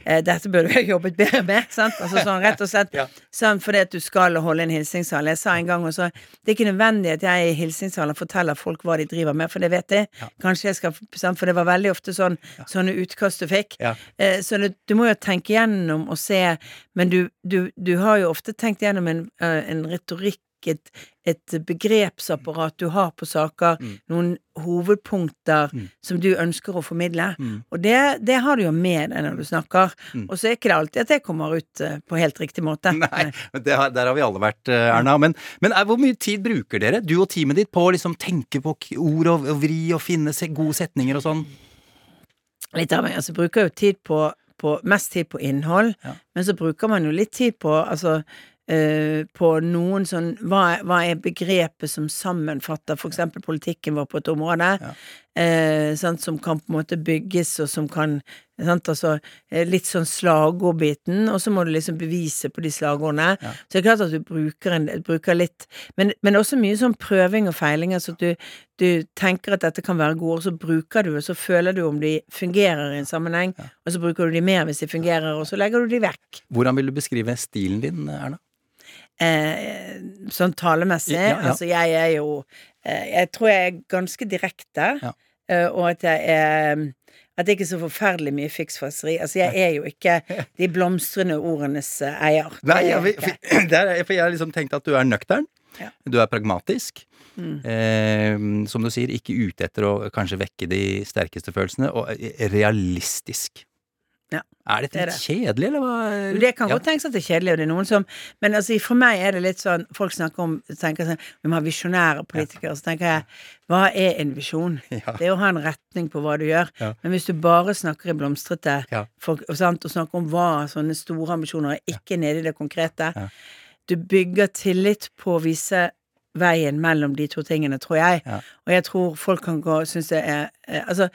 dette burde vi ha jobbet bedre med. Sant? Altså sånn rett og slett sånn fordi at du skal holde en hilsingssal. Jeg sa en gang også det er ikke nødvendig at jeg i hilsingssalen forteller folk hva de driver med, for det vet de. Kanskje jeg skal sant? For det var veldig ofte sånn sånne utkast du fikk. Ja. Eh, Så det, du må jo tenke gjennom og se, men du, du, du har jo ofte tenkt gjennom en, eh, en retorikk, et, et begrepsapparat du har på saker, noen hovedpunkter som du ønsker å formidle. Og det, det har du jo med deg når du snakker. Og så er ikke det alltid at det kommer ut eh, på helt riktig måte. Nei, men det har, der har vi alle vært, eh, Erna. Men, men er, hvor mye tid bruker dere, du og teamet ditt, på å liksom tenke på ord og, og vri og finne se gode setninger og sånn? Litt av meg, altså bruker jo tid på, på mest tid på innhold, Ja. men så bruker man jo litt tid på altså eh, på noen sånn hva hva er begrepet som sammenfatter eksempel politikken vår på et område, eh, sant, som kan på en måte bygges, og som kan sant, altså, eh, Litt sånn slagordbiten, og så må du liksom bevise på de slagordene. Så det er klart at du bruker, en, bruker litt men, men også mye sånn prøving og feiling. Altså at du, du tenker at dette kan være gode ord, så bruker du, og så føler du om de fungerer i en sammenheng, og så bruker du de mer hvis de fungerer, og så legger du de vekk. Hvordan vil du beskrive stilen din, Erna? Eh, sånn talemessig. Ja, ja. Altså, jeg er jo eh, Jeg tror jeg er ganske direkte, Ja. eh, og at jeg er at det ikke er så forferdelig mye fiksfakseri. Altså, jeg er jo ikke de blomstrende ordenes eh, eier. Nei, jeg, for, for jeg har liksom tenkt at du er nøktern. Ja. Du er pragmatisk. Mm. Eh, som du sier, ikke ute etter å kanskje vekke de sterkeste følelsene. Og eh, realistisk. Ja. Er dette Det litt kjedelig, eller hva? Det kan Ja. godt tenkes at det er kjedelig, og det er noen som Men altså, for meg er det litt sånn Folk snakker om tenker sånn, Vi må ha visjonære politikere. Så tenker jeg Hva er en visjon? Det er å ha en retning på hva du gjør. Ja. Men hvis du bare snakker i blomstrete Ja. folk, og, sant, og snakker om hva sånne store ambisjoner er, ikke nede i det konkrete Ja. Du bygger tillit på å vise veien mellom de to tingene, tror jeg. Ja. Og jeg tror folk kan gå synes det er eh, Altså,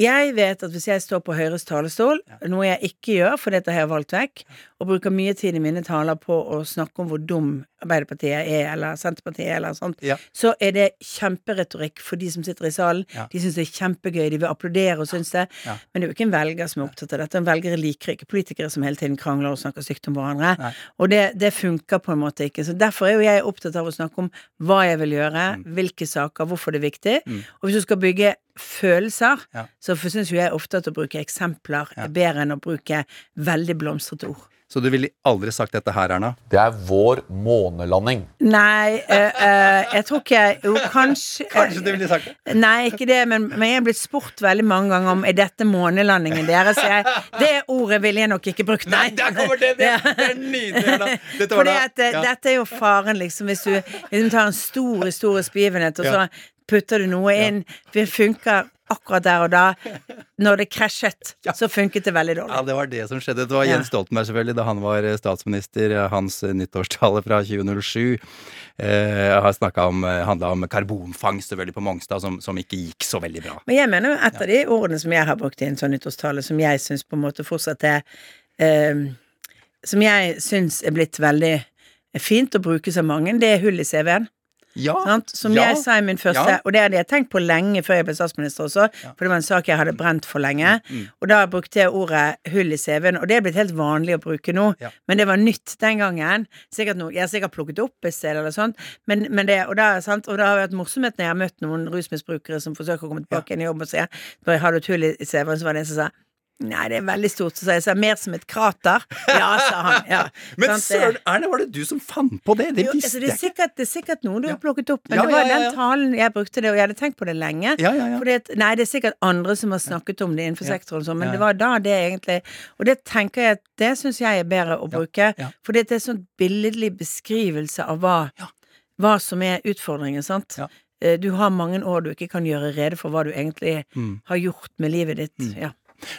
jeg vet at hvis jeg står på Høyres talerstol, noe jeg ikke gjør, for dette har jeg valgt vekk, og bruker mye tid i mine taler på å snakke om hvor dum Arbeiderpartiet er, eller Senterpartiet er, eller sånt, Ja. så er det kjemperetorikk for de som sitter i salen. Ja. De syns det er kjempegøy, de vil applaudere og synes det. Ja. Men det er jo ikke en velger som er opptatt av dette. En velger liker ikke politikere som hele tiden krangler og snakker stygt om hverandre. Nei. Og det, det funker på en måte ikke. Så derfor er jo jeg opptatt av å snakke om hva jeg vil gjøre, Mm. hvilke saker, hvorfor det er viktig. Og hvis du skal bygge følelser, så syns jo jeg ofte at å bruke eksempler er bedre enn å bruke veldig blomstrete ord. Så du ville aldri sagt dette her, Erna? Det er vår månelanding. Nei, øh, øh, jeg tror ikke Jo, kanskje Kanskje du ville sagt det? Nei, ikke det, men, men jeg er blitt spurt veldig mange ganger om Er dette månelandingen deres. Jeg, det ordet ville jeg nok ikke brukt. Nei, der kommer det! Det, det er nydelig, Erna. Dette Fordi at eh, ja. dette er jo faren, liksom, hvis du liksom tar en stor historisk begivenhet, og så putter du noe inn. Det funker akkurat der og da. Når det krasjet, så funket det veldig dårlig. Ja, det var det som skjedde. Det var Jens Stoltenberg, selvfølgelig, da han var eh, statsminister. eh, Hans eh, nyttårstale fra 2007 eh, har snakka om handla om karbonfangst selvfølgelig på Mongstad, som, som ikke gikk så veldig bra. Men jeg mener jo et av de ordene som jeg har brukt i en sånn nyttårstale, som jeg syns på en måte fortsatt er eh, Som jeg syns er blitt veldig fint å bruke så mange, det er hull i CV-en. Ja, Sant? Som ja, jeg sa i min første, ja. og det hadde jeg tenkt på lenge før jeg ble statsminister også, for det var en sak jeg hadde brent for lenge. Mm, Og da brukte jeg ordet hull i CV-en, og det er blitt helt vanlig å bruke nå. Men det var nytt den gangen. Sikkert noe, jeg har sikkert plukket opp et sted eller sånt, men, men det, og, da, sant? og da har vært morsomt når jeg har møtt noen rusmisbrukere som forsøker å komme tilbake inn i jobb og sier har du et hull i CV-en, så var det en som sa Nei, det er veldig stort. Så sa jeg så mer som et krater. Ja, sa han. Ja. Men søren, Erne, var det du som fant på det? Det jo, visste altså, det, er sikkert, det er sikkert noe du Ja. har plukket opp, men Ja, det var den talen jeg brukte det, og jeg hadde tenkt på det lenge. Ja, ja, ja. Fordi at, nei, det er sikkert andre som har snakket om det innenfor sektoren, og sånn, men det var da det egentlig Og det tenker jeg at det syns jeg er bedre å bruke, fordi det er en sånn billedlig beskrivelse av hva, hva som er utfordringen, sant. Eh, Du har mange år du ikke kan gjøre rede for hva du egentlig Mm. har gjort med livet ditt. Ja.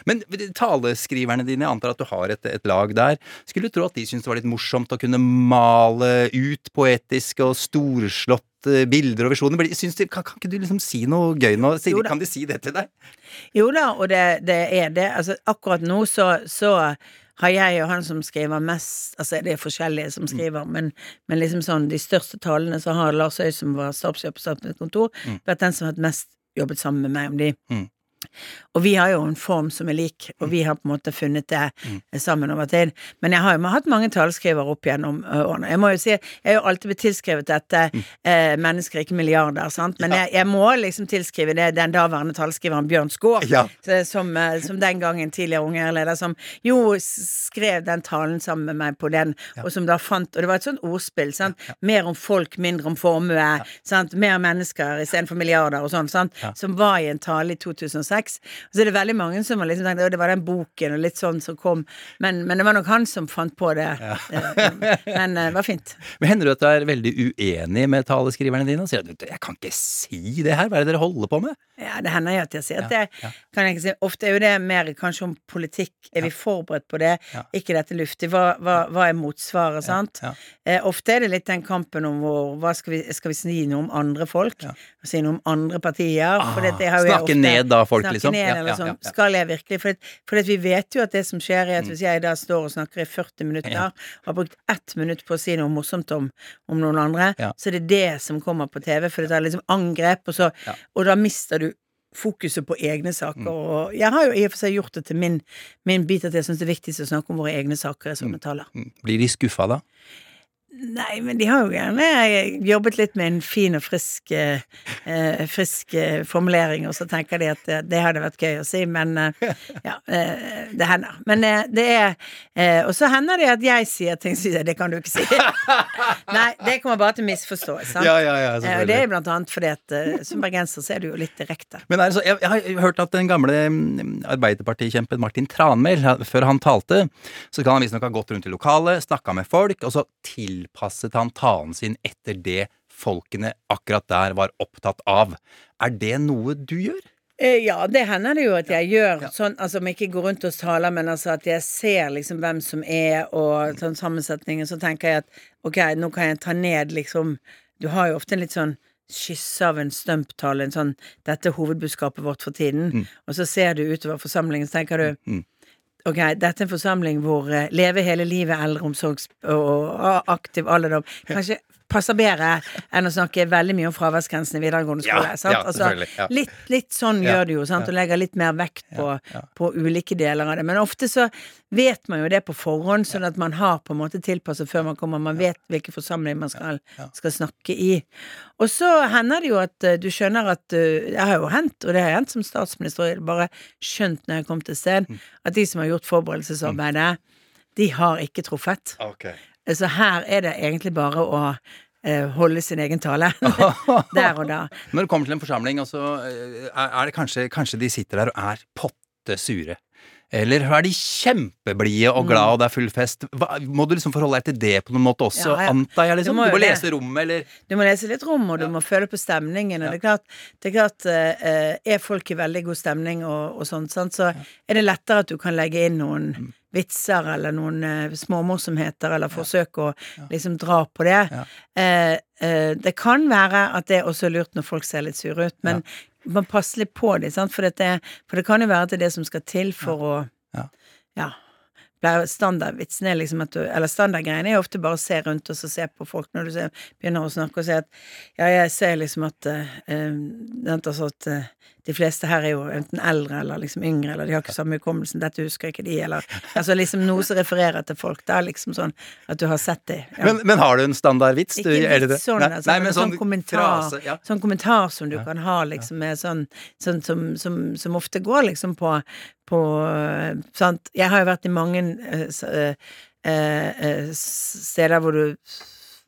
Men taleskriverne dine, jeg antar at du har et, et lag der, skulle du tro at de syntes det var litt morsomt å kunne male ut poetiske og storslåtte bilder og visjoner? De, kan, kan ikke du liksom si noe gøy nå? Kan de si det til deg? Jo da, og det, det er det. Altså, akkurat nå så, så har jeg og han som skriver mest Altså, det er forskjellige som skriver, men, men liksom sånn de største talene så har Lars Øy, som var stabssjef på Statens kontor, vært den som har hatt mest jobbet sammen med meg om de. Mm. Og vi har jo en form som er lik, og vi har på en måte funnet det eh, sammen over tid. Men jeg har jo hatt mange taleskrivere opp gjennom årene. Jeg må jo si, jeg har jo alltid blitt tilskrevet dette eh, 'mennesker, ikke milliarder', sant. Men jeg, jeg må liksom tilskrive det den daværende taleskriveren Bjørn Skaar, Ja. som, eh, som den gangen tidligere unge leder, som jo skrev den talen sammen med meg på den, og som da fant Og det var et sånt ordspill, sant. Mer om folk, mindre om formue. Sant? Mer mennesker istedenfor milliarder og sånn, sant. Som var i en tale i 2006. Og så er det veldig mange som har liksom tenkt at det var den boken og litt sånn som kom, men, men det var nok han som fant på det. Ja. Men eh, det var fint. Men Hender det at du er veldig uenig med taleskriverne dine og sier at jeg kan ikke si det her, hva er det dere holder på med? Ja, det hender jo at jeg sier at Ja, det ja. kan jeg ikke si. Ofte er jo det mer kanskje om politikk. Er vi forberedt på det? Ja. Ikke dette luftig. Hva, hva, hva er motsvaret, sant? ja. Eh, ofte er det litt den kampen om hvor hva skal vi, skal vi si noe om andre folk? Ja. Si noe om andre partier? Ah, for det har jo jeg snakke ofte- ned da folk, snakke liksom? Ned, eller sånn. Skal jeg virkelig? For, for vi vet jo at det som skjer, er at Mm. hvis jeg da står og snakker i 40 minutter, og har brukt ett minutt på å si noe morsomt om, om noen andre, så er det det som kommer på TV, for det er liksom angrep, og, så, og da mister du fokuset på egne saker. Mm. Og jeg har jo i og for seg gjort det til min, min bit at jeg syns det er viktigst å snakke om våre egne saker i sånne taler. Mm. Blir de skuffa da? Nei, men de har jo gjerne jobbet litt med en fin og frisk, eh, eh, frisk eh, formulering, og så tenker de at det, det hadde vært gøy å si, men eh, ja, eh, det hender. Men eh, det er eh, Og så hender det at jeg sier ting som sier det kan du ikke si. Nei, det kommer bare til misforståelse. sant? Ja, ja, ja, og det er blant annet fordi at som bergenser så er du jo litt direkte. Men er det så, jeg, jeg har hørt at den gamle mm, Arbeiderpartikjempen Martin Tranmæl, før han talte, så kan han visstnok ha gått rundt i lokalet, snakka med folk, og så tilpasset han talen sin etter det folkene akkurat der var opptatt av. Er det noe du gjør? Eh, Ja, det hender det jo at jeg gjør sånn, altså om jeg ikke går rundt og taler, men altså at jeg ser liksom hvem som er, og sånn sammensetningen, så tenker jeg at ok, nå kan jeg ta ned liksom. Du har jo ofte en litt sånn skisse av en stumptale, en sånn 'Dette er hovedbudskapet vårt for tiden', og så ser du utover forsamlingen, så tenker du Ok, dette er en forsamling hvor uh, Leve hele livet, eldreomsorg og, og aktiv alderdom. Kanskje passer bedre enn å snakke veldig mye om fraværsgrensen i videregående Ja, skole. sant? ja, altså, ja. litt, litt sånn Ja, gjør du jo, sant? ja. og legger litt mer vekt på, ja. på ulike deler av det. Men ofte så vet man jo det på forhånd, sånn at man har på en måte tilpasset før man kommer. Man vet hvilken forsamling man skal, skal snakke i. Og så hender det jo at eh, du skjønner at eh, Det har jo hendt, og det har hendt som statsminister, bare skjønt når jeg kom til sted, Mm. at de som har gjort forberedelsesarbeidet, de har ikke truffet. Så her er det egentlig bare å eh, holde sin egen tale. Der og da. Når du kommer til en forsamling, og så eh, er det kanskje, kanskje de sitter der og er potte sure. Eller er de kjempeblide og glad, og det er full fest? Hva, må du liksom forholde deg til det på noen måte også, Ja, ja. antar jeg? liksom? Du må Du må, lese rommet, eller Du må lese litt rom, og du må føle på stemningen. Og det er klart, det er, klart uh, er folk i veldig god stemning og, og sånt, sant, så er det lettere at du kan legge inn noen Mm. vitser eller noen uh, småmorsomheter, eller forsøke å liksom dra på det. Uh, det kan være at det er også lurt når folk ser litt sure ut, men man passer litt på dem, sant, for, for det kan jo være at det er det som skal til for å Ja. ja. Standardvitsen er liksom at du Eller standardgreiene er ofte bare å se rundt og så se på folk når du ser, begynner å snakke og si at Ja, jeg ser liksom at uh, at eh, de fleste her er jo enten eldre eller liksom yngre, eller de har ikke samme hukommelsen, dette husker ikke de, eller Altså liksom noe som refererer til folk. Det er liksom sånn at du har sett det. Ja. men, men har du en standardvits? Ikke det? litt sånn, altså, nei, men men sånn, sånn kommentar, frase, ja. sånn kommentar som du kan ha, liksom, med sånn, sånn som, som, som ofte går liksom på, på sant? Jeg har jo vært i mange øh, øh, s- steder hvor du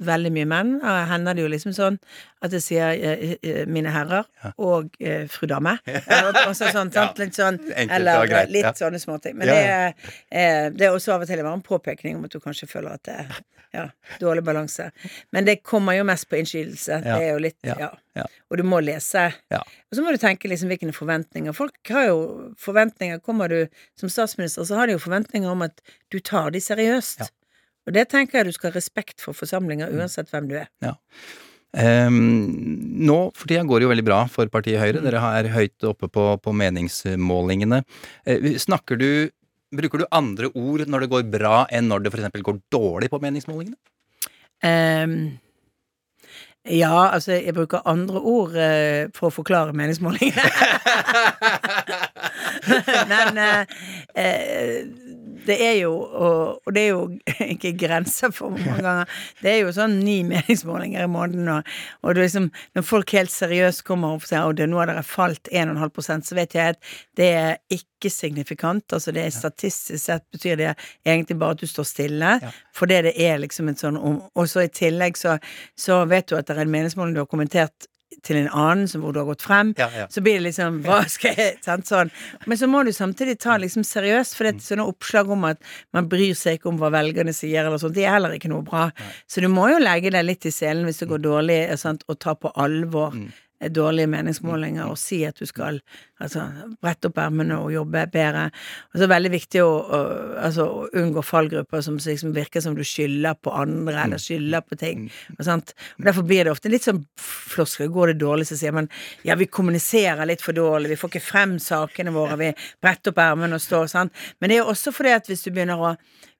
Veldig mye menn. Og hender det jo liksom sånn at jeg sier eh, eh, 'mine herrer' og eh, 'fru dame'. Også sånn, sant? Litt sånn, eller greit, litt ja. sånne småting. Men Ja, det, ja. er, eh, det er også av og til bare en påpekning om at du kanskje føler at det er ja, dårlig balanse. Men det kommer jo mest på innskytelse. Ja. Det er jo litt Ja. ja. Ja. Og du må lese. Ja. Og så må du tenke liksom hvilke forventninger. Folk har jo forventninger. Kommer du som statsminister, så har de jo forventninger om at du tar de seriøst. Og det tenker jeg du skal ha respekt for forsamlinger, uansett hvem du er. Ja. Um, nå for tida går det jo veldig bra for partiet Høyre. Dere er høyt oppe på, på meningsmålingene. Eh, snakker du Bruker du andre ord når det går bra, enn når det f.eks. går dårlig på meningsmålingene? Um, ja, altså, jeg bruker andre ord uh, for å forklare meningsmålingene. Men uh, det er jo og, det er jo ikke grenser for hvor mange ganger. Det er jo sånn ni meningsmålinger i måneden, og, og liksom, når folk helt seriøst kommer og sier at nå har dere falt 1,5% så vet jeg at det er ikke signifikant. Altså det er statistisk sett betyr det egentlig bare at du står stille, fordi det er liksom en sånn Og så i tillegg så, så vet du at det er en meningsmåling du har kommentert til en annen som hvor du har gått frem, Ja, ja. så blir det liksom Hva skal jeg sant, sånn. Men så må du samtidig ta liksom seriøst, for det er sånne oppslag om at man bryr seg ikke om hva velgerne sier, eller sånt, det er heller ikke noe bra. Så du må jo legge deg litt i selen hvis det går dårlig, sant, og ta på alvor eh, dårlige meningsmålinger og si at du skal altså, brette opp ermene og jobbe bedre. Og så er det veldig viktig å, å, altså, å unngå fallgrupper som liksom virker som du skylder på andre, eller skylder på ting. Og, og Derfor blir det ofte litt sånn floskel. Går det dårlig, så sier man ja, vi kommuniserer litt for dårlig, vi får ikke frem sakene våre, vi bretter opp ermene og står, sånn. Men det er også fordi at hvis du begynner å,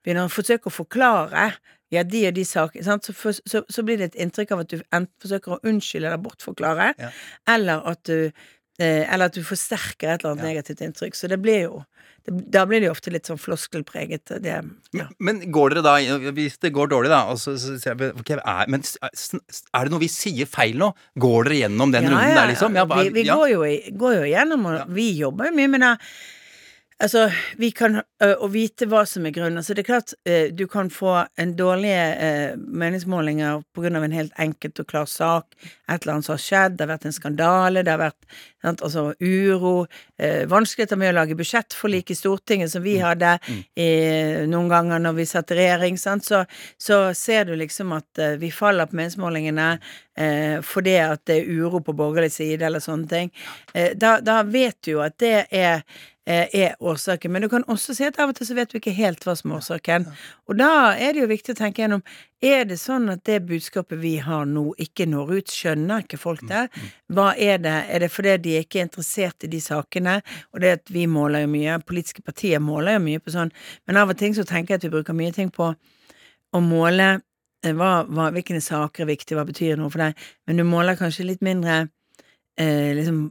begynner å forsøke å forklare ja, de og de saker sant? Så, for, så, så blir det et inntrykk av at du enten forsøker å unnskylde eller bortforklare, Ja. eller at du eh, Eller at du forsterker et eller annet negativt inntrykk. Så det blir jo det, Da blir det jo ofte litt sånn floskelpreget. Det, ja. Men, men går dere da Hvis det går dårlig, da så, så, sier jeg, er, Men er det noe vi sier feil nå? Går dere gjennom den runden der, liksom? Ja, hva- vi vi ja. går, jo, går jo gjennom, og vi jobber jo mye med det. Altså, vi kan ø, Å vite hva som er grunnen. Altså, det er klart ø, du kan få en dårlige ø, meningsmålinger på grunn av en helt enkelt og klar sak. Et eller annet som har skjedd. Det har vært en skandale. Det har vært sant, altså, uro. vanskeligheter med å lage budsjettforlik i Stortinget, som vi hadde i, noen ganger når vi satt i regjering. Sant? Så, så ser du liksom at vi faller på meningsmålingene eh, fordi at det er uro på borgerlig side, eller sånne ting. Eh, da, da vet du jo at det er eh, er årsaken, men du kan også si at av og til så vet du ikke helt hva som er årsaken. Og da er det jo viktig å tenke gjennom Er det sånn at det budskapet vi har nå, ikke når ut? Skjønner ikke folk det? Hva er det? Er det fordi de ikke er interessert i de sakene? Og det at vi måler jo mye, politiske partier måler jo mye på sånn, men av og til så tenker jeg at vi bruker mye ting på å måle hva, hva, hvilke saker er viktige, hva betyr noe for deg, men du måler kanskje litt mindre eh, liksom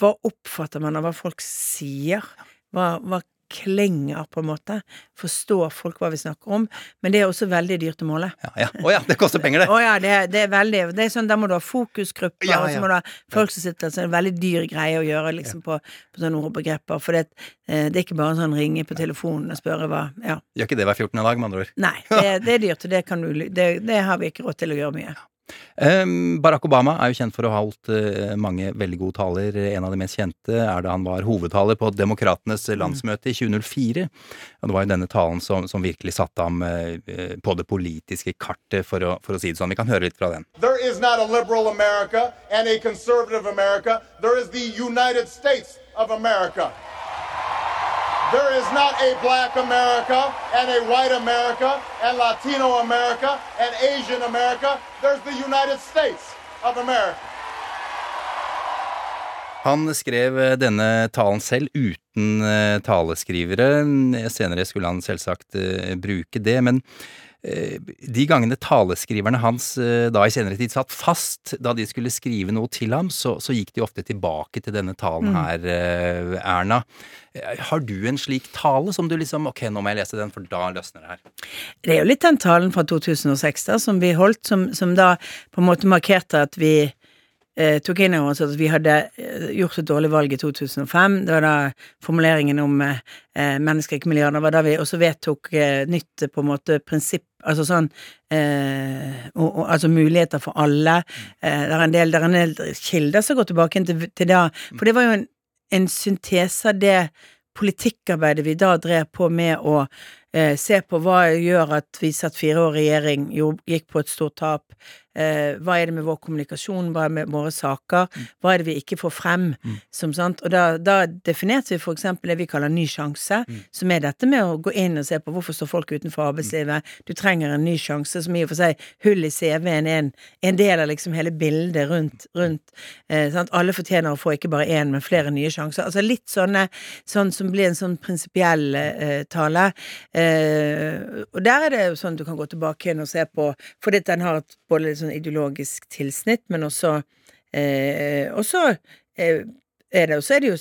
Hva oppfatter man av hva folk sier? Hva, hva klinger, på en måte? Forstår folk hva vi snakker om? Men det er også veldig dyrt å måle. Ja, ja. Oh, ja, det koster penger, det. Å ja, det, det er veldig Det er sånn, Da må du ha fokusgrupper, Ja, og så må du ha folk som sitter der, Så er det en veldig dyr greie å gjøre liksom på, på sånne ord og begreper. For det, eh, det er ikke bare sånn ringe på telefonen og spørre hva Ja. Gjør ikke det hver 14. dag, med andre ord. Nei, det, det er dyrt, og det, kan du, det, det har vi ikke råd til å gjøre mye. Um, Barack Obama er jo kjent for å ha holdt eh, mange veldig gode taler. En av de mest kjente er da han var hovedtaler på Demokratenes landsmøte i 2004. Og det var jo denne talen som, som virkelig satte ham eh, på det politiske kartet, for å, for å si det sånn. Vi kan høre litt fra den. There is not a liberal America and a conservative America. There is the United States of America. There is not a black America and a white America and Latino America and Asian America. There's the United States of America. Han skrev eh, denne talen selv uten eh, taleskrivere. Senere skulle han selvsagt eh, bruke det, men de gangene taleskriverne hans eh, da i senere tid satt fast da de skulle skrive noe til ham, så, så gikk de ofte tilbake til denne talen Mm. her, eh, Erna. Eh, Har du en slik tale som du liksom Ok, nå må jeg lese den, for da løsner det her. Det er jo litt den talen fra 2006 da, som vi holdt, som, som da på en måte markerte at vi eh, tok inn over oss at vi hadde eh, gjort et dårlig valg i 2005. Det var da formuleringen om eh, eh, mennesker, ikke milliarder, var da vi også vedtok eh, nytt eh, på en måte prinsipp Altså sånn eh, og, og, Altså muligheter for alle. Eh, det er en del, er en del kilder som går tilbake til, til da. For det var jo en, en syntese av det politikkarbeidet vi da drev på med å eh, se på hva gjør at vi satt fire år i regjering, jo, gikk på et stort tap. Eh, hva er det med vår kommunikasjon, hva er det med våre saker, hva er det vi ikke får frem? Som sant? Og da, da definerte vi for eksempel det vi kaller ny sjanse, som er dette med å gå inn og se på hvorfor står folk utenfor arbeidslivet. Du trenger en ny sjanse, som i og for seg hull i CV-en er en, en del av liksom hele bildet rundt, rundt eh, sant? Alle fortjener å få ikke bare én, men flere nye sjanser. Altså litt sånne, sånn som blir en sånn prinsipiell eh, tale. Eh, og der er det jo sånn du kan gå tilbake igjen og se på, fordi den har et både litt sånn ideologisk tilsnitt, men også eh, Og så eh, er det, er det jo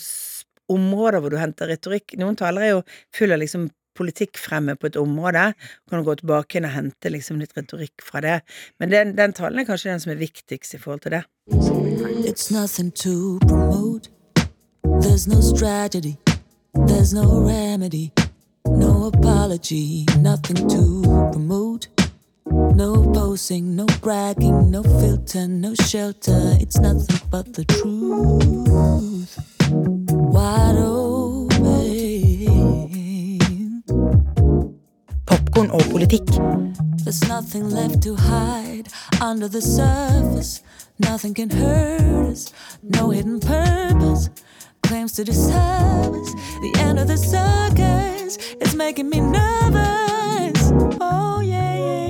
områder hvor du henter retorikk. Noen talere er jo full av liksom politikk fremme på et område. Kan du gå tilbake igjen og hente liksom litt retorikk fra det. Men den, den talen er kanskje den som er viktigst i forhold til det. It's nothing to promote. There's no strategy. There's no remedy. No apology. Nothing to promote. No posing, no bragging, no filter, no shelter. It's nothing but the truth. Wide open. Popkorn og politikk. There's nothing left to hide under the surface. Nothing can hurt us. No hidden purpose claims to deserve us. The end of the circus is making me nervous. Oh yeah, yeah.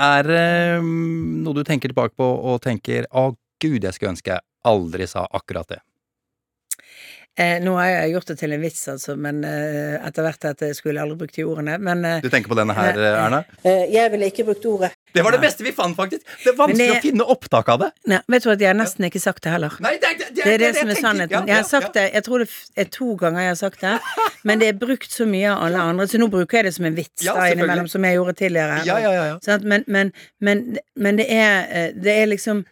Er det um, noe du tenker tilbake på og tenker å gud, jeg skulle ønske jeg aldri sa akkurat det? Eh, nå har jeg gjort det til en vits, altså, men eh, etter hvert at jeg skulle aldri brukt de ordene. Men eh, Du tenker på denne her, Erna? eh, jeg ville ikke brukt ordet Det var det beste vi fant, faktisk. Det er vanskelig det- å finne opptak av det. Nei, vet du at jeg har nesten ikke sagt det heller. Nei, det, det, Det er det som er sannheten. Jeg har sagt det, jeg tror det er to ganger jeg har sagt det, men det er brukt så mye av alle andre, så nå bruker jeg det som en vits Ja, da innimellom, som jeg gjorde tidligere. Ja, ja, ja, ja. Sant? Men, men, men, men det er eh, Det er liksom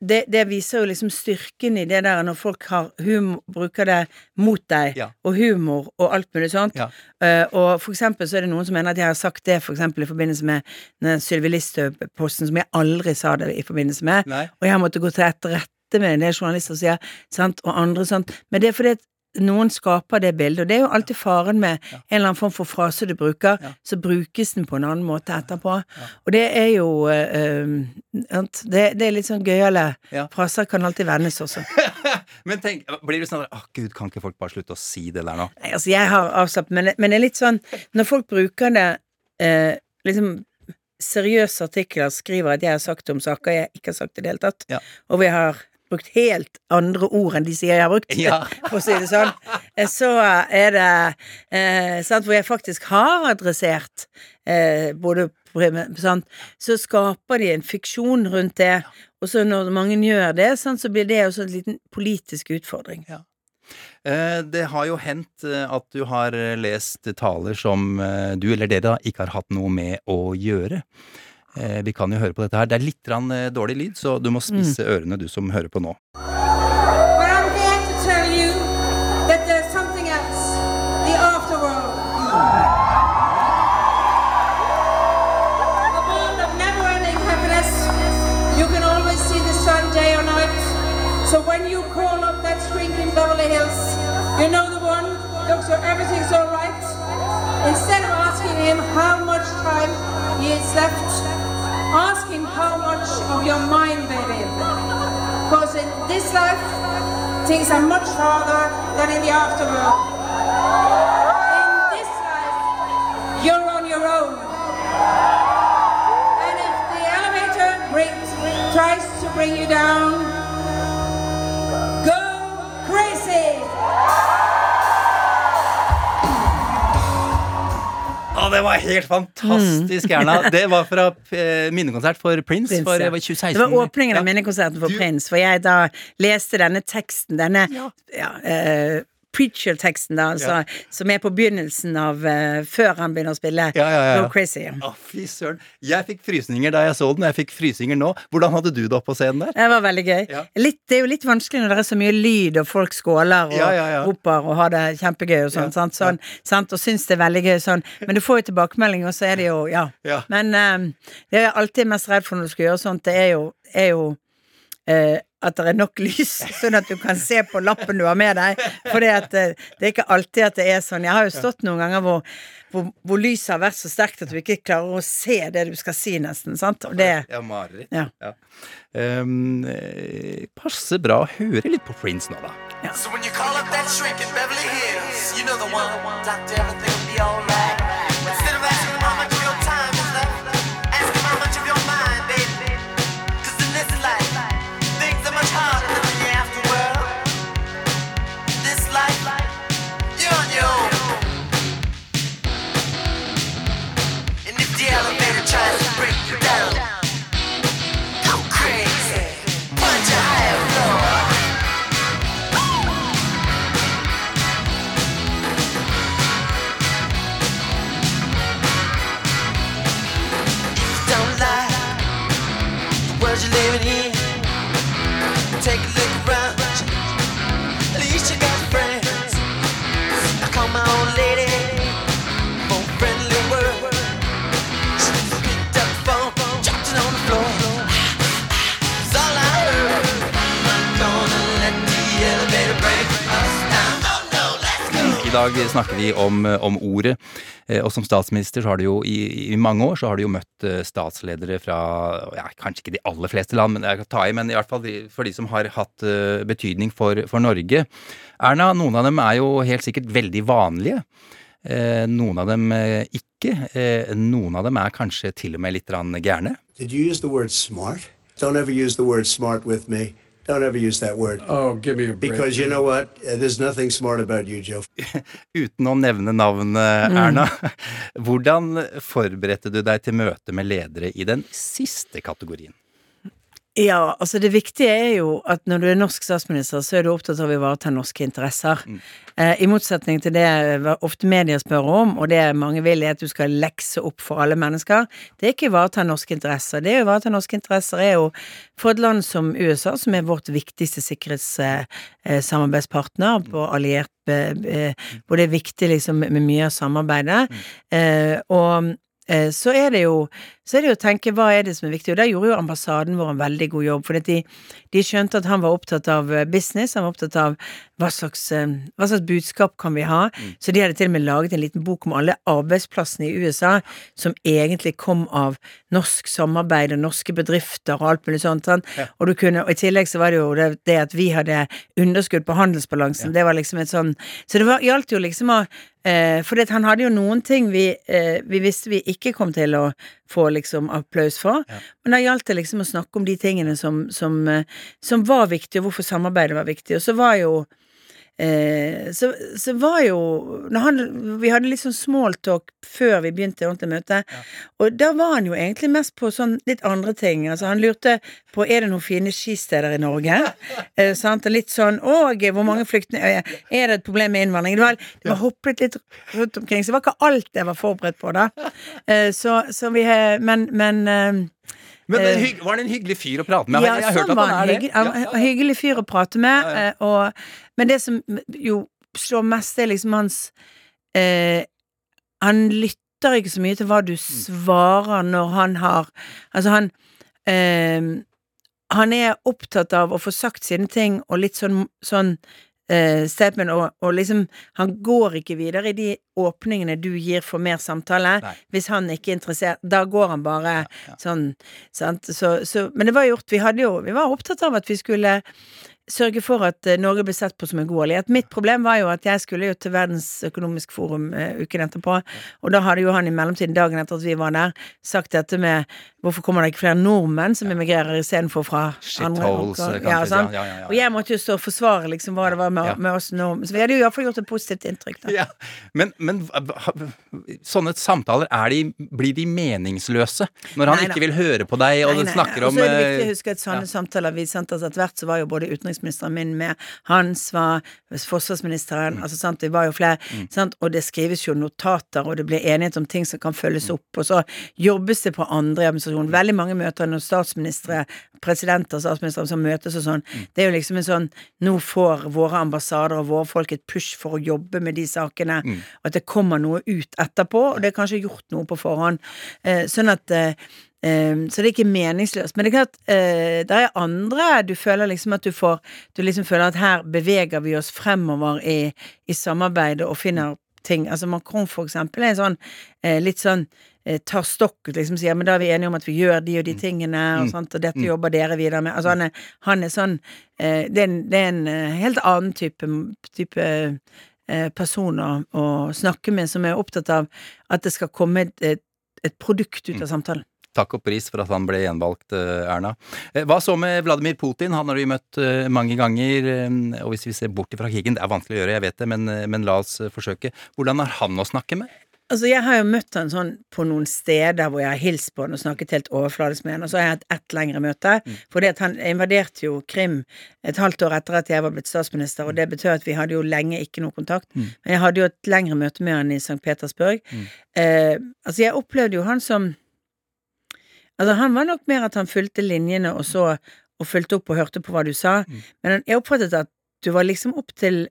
det, det viser jo liksom styrken i det der når folk har humor, bruker det mot deg, Ja. og humor og alt mulig sånt. Ja. Uh, og for eksempel så er det noen som mener at jeg har sagt det for eksempel i forbindelse med Sylvi Listhaug-posten, som jeg aldri sa det i forbindelse med. Nei. Og jeg måtte gå til etterrette med en del journalister sier, sant, og andre sånt. Men det er fordi at noen skaper det bildet, og det er jo alltid faren med en eller annen form for frase du bruker, så brukes den på en annen måte etterpå. Og det er jo eh, det, det er litt sånn gøyale Ja. fraser kan alltid vendes også. Men tenk, blir du sånn Å, gud, kan ikke folk bare slutte å si det der nå? Nei, altså jeg har avslappet, men, men det er litt sånn Når folk bruker det uh, liksom seriøse artikler, skriver at jeg har sagt om saker jeg ikke har sagt i det hele tatt, Ja. og vi har brukt helt andre ord enn de sier jeg har brukt, Ja. for å si det sånn, eh, så er det eh, sant, hvor jeg faktisk har adressert eh, både sant, så skaper de en fiksjon rundt det, og så når mange gjør det, sant, så blir det også en liten politisk utfordring. Ja. Det har jo hendt eh, at du har eh, lest taler som eh, du eller dere ikke har hatt noe med å gjøre. Eh, Vi kan jo høre på dette her. Det er litt eh, dårlig lyd, så du må spisse ørene du som hører på nå. Ask him how much of your mind, baby. Because in this life, things are much harder than in the afterworld. In this life, you're on your own. And if the elevator brings, tries to bring you down, det var helt fantastisk, Erna! Det var fra eh, minnekonsert for Prince, Prince, for ja. var 2016. Det var åpningen av Ja. minnekonserten for Du- Prince, for jeg da leste denne teksten, denne ja. eh, Preacher-teksten, da, altså, som er på begynnelsen av uh, Før han begynner å spille Ja, ja, ja. Go Crazy. Å, fy søren. Jeg fikk frysninger da jeg så den, og jeg fikk frysninger nå. Hvordan hadde du det oppe på scenen der? Det var veldig gøy. Ja. Litt, det er jo litt vanskelig når det er så mye lyd, og folk skåler og Ja, ja, ja. roper og har det kjempegøy og sånn, Ja, sant, sånn, sant, og syns det er veldig gøy sånn. Men du får jo tilbakemelding, og så er det jo Ja. Ja. Men um, det jeg alltid mest redd for når du skal gjøre sånt, det er jo, er jo eh, at det er nok lys, sånn at du kan se på lappen du har med deg. For det er ikke alltid at det er sånn. Jeg har jo stått noen ganger hvor, hvor, hvor lyset har vært så sterkt at du ikke klarer å se det du skal si, nesten. Sant? Og det Ja, mareritt. Ja. Um, eh, passer bra å høre litt på Prince nå, da. So when you call up that shrink in Beverly Hills, you know the one. Doctor, everything snakker vi om, om ordet, eh, og som statsminister så har du jo i, i mange år så har du jo møtt eh, statsledere fra ja, kanskje ikke de aller fleste land, men jeg kan ta i, men i hvert fall for de som har hatt eh, betydning for, for Norge. Erna, noen av dem er jo helt sikkert veldig vanlige. Eh, noen av dem eh, ikke. Eh, noen av dem er kanskje til og med litt gærne. Did you use the word smart? Don't ever use the word smart with me. Don't ever use that word. Oh, give me a break. Because you know what? There's nothing smart about you, Joe. Uten å nevne navnet, Mm. Erna. Hvordan forberedte du deg til møte med ledere i den siste kategorien? Ja, altså det viktige er jo at når du er norsk statsminister, så er du opptatt av å ivareta norske interesser. Eh, I motsetning til det ofte media spør om, og det mange vil, er at du skal lekse opp for alle mennesker. Det er ikke ivareta norske interesser. Det å ivareta norske interesser er jo for et land som USA, som er vårt viktigste sikkerhetssamarbeidspartner på alliert eh, eh, Hvor det er viktig liksom med mye av samarbeidet. Eh, og eh, så er det jo så er det jo å tenke hva er det som er viktig, og der gjorde jo ambassaden vår en veldig god jobb, for de, de skjønte at han var opptatt av eh, business, han var opptatt av hva slags, eh, hva slags budskap kan vi ha, så de hadde til og med laget en liten bok om alle arbeidsplassene i USA som egentlig kom av norsk samarbeid og norske bedrifter og alt mulig sånt, ja. og du kunne, og i tillegg så var det jo det, det at vi hadde underskudd på handelsbalansen, det var liksom et sånn, så det var, gjaldt jo liksom å Eh, for han hadde jo noen ting vi, eh, vi visste vi ikke kom til å få liksom applaus for. Men da gjaldt det liksom å snakke om de tingene som, som, eh, som var viktige, og hvorfor samarbeidet var viktig. Og så var jo Eh, så, så var jo han, Vi hadde litt sånn smalltalk før vi begynte ordentlig møte, og da var han jo egentlig mest på sånn litt andre ting. Altså Han lurte på er det noen fine skisteder i Norge. eh, sant? Og litt sånn Og hvor mange flyktninger eh, Er det et problem med innvandring? Det var, det var hoppet litt rundt omkring, så det var ikke alt jeg var forberedt på da. Eh, så, så vi har Men, men eh, Men eh, hygg, Var det en hyggelig fyr å prate med? ja, sånn var han en hyggelig, ja, ja, han hyggelig fyr å prate med. eh, Og, men det som jo slår mest, er liksom hans eh, Han lytter ikke så mye til hva du svarer når han har Altså, han eh, Han er opptatt av å få sagt sine ting, og litt sånn, sånn eh, statement, og, og liksom Han går ikke videre i de åpningene du gir for mer samtale. Hvis han ikke er interessert, da går han bare sånn, sant. Så, så, men det var gjort. Vi hadde jo Vi var opptatt av at vi skulle sørge for at eh, Norge ble sett på som en god alliert. Mitt problem var jo at jeg skulle jo til Verdens økonomisk forum eh, uken etterpå, og da hadde jo han i mellomtiden, dagen etter at vi var der, sagt dette med hvorfor kommer det ikke flere nordmenn som emigrerer istedenfor fra andre Shitholes, ja, eh, ja, ja. Og jeg måtte jo stå og forsvare liksom hva det var med, med oss nordmenn. Så vi hadde jo iallfall gjort et positivt inntrykk, da. Men, men sånne samtaler, er de, blir de meningsløse? Når han Nei ikke vil høre på deg, og Nei, nei, snakker om Og så er det viktig eh, å huske at sånne samtaler vi sendte oss etter hvert, så var jo både utenriksministeren min med, Hans var forsvarsministeren, altså sant, det var jo flere, sant, og det skrives jo notater, og det blir enighet om ting som kan følges opp, og så jobbes det på andre i administrasjonen. Veldig mange møter når statsministre, presidenter, statsministre som møtes og sånn, det er jo liksom en sånn, nå får våre ambassader og våre folk et push for å jobbe med de sakene, Mm. at det kommer noe ut etterpå, og det er kanskje gjort noe på forhånd, eh, sånn at eh, eh, så det er ikke meningsløst. Men det er klart, det er andre du føler liksom at du får Du liksom føler at her beveger vi oss fremover i, i samarbeidet og finner ting. Altså Macron, for eksempel, er sånn eh, litt sånn eh, tar stokk ut, liksom sier men da er vi enige om at vi gjør de og de tingene, og, Mm. sant, og dette Mm. jobber dere videre med. Altså han er, han er sånn eh, det, er en, det er en eh, helt annen type, type eh, person å, å snakke med, som er opptatt av at det skal komme et, et, et produkt ut av samtalen. Takk og pris for at han ble gjenvalgt, eh, Erna. Eh, Hva så med Vladimir Putin? Han har vi møtt eh, mange ganger. Og hvis vi ser bort fra krigen, det er vanskelig å gjøre, jeg vet det, men, men la oss forsøke. Hvordan har han å snakke med? Altså, jeg har jo møtt han sånn på noen steder hvor jeg har hilst på han og snakket helt overfladisk med han, og så har jeg hatt ett lengre møte. Mm. For han invaderte jo Krim et halvt år etter at jeg var blitt statsminister, og det betød at vi hadde jo lenge ikke noe kontakt. Mm. Men jeg hadde jo et lengre møte med han i St. Petersburg. Eh, altså, jeg opplevde jo han som Altså, han var nok mer at han fulgte linjene og så og fulgte opp og hørte på hva du sa, men jeg oppfattet at du var liksom opp til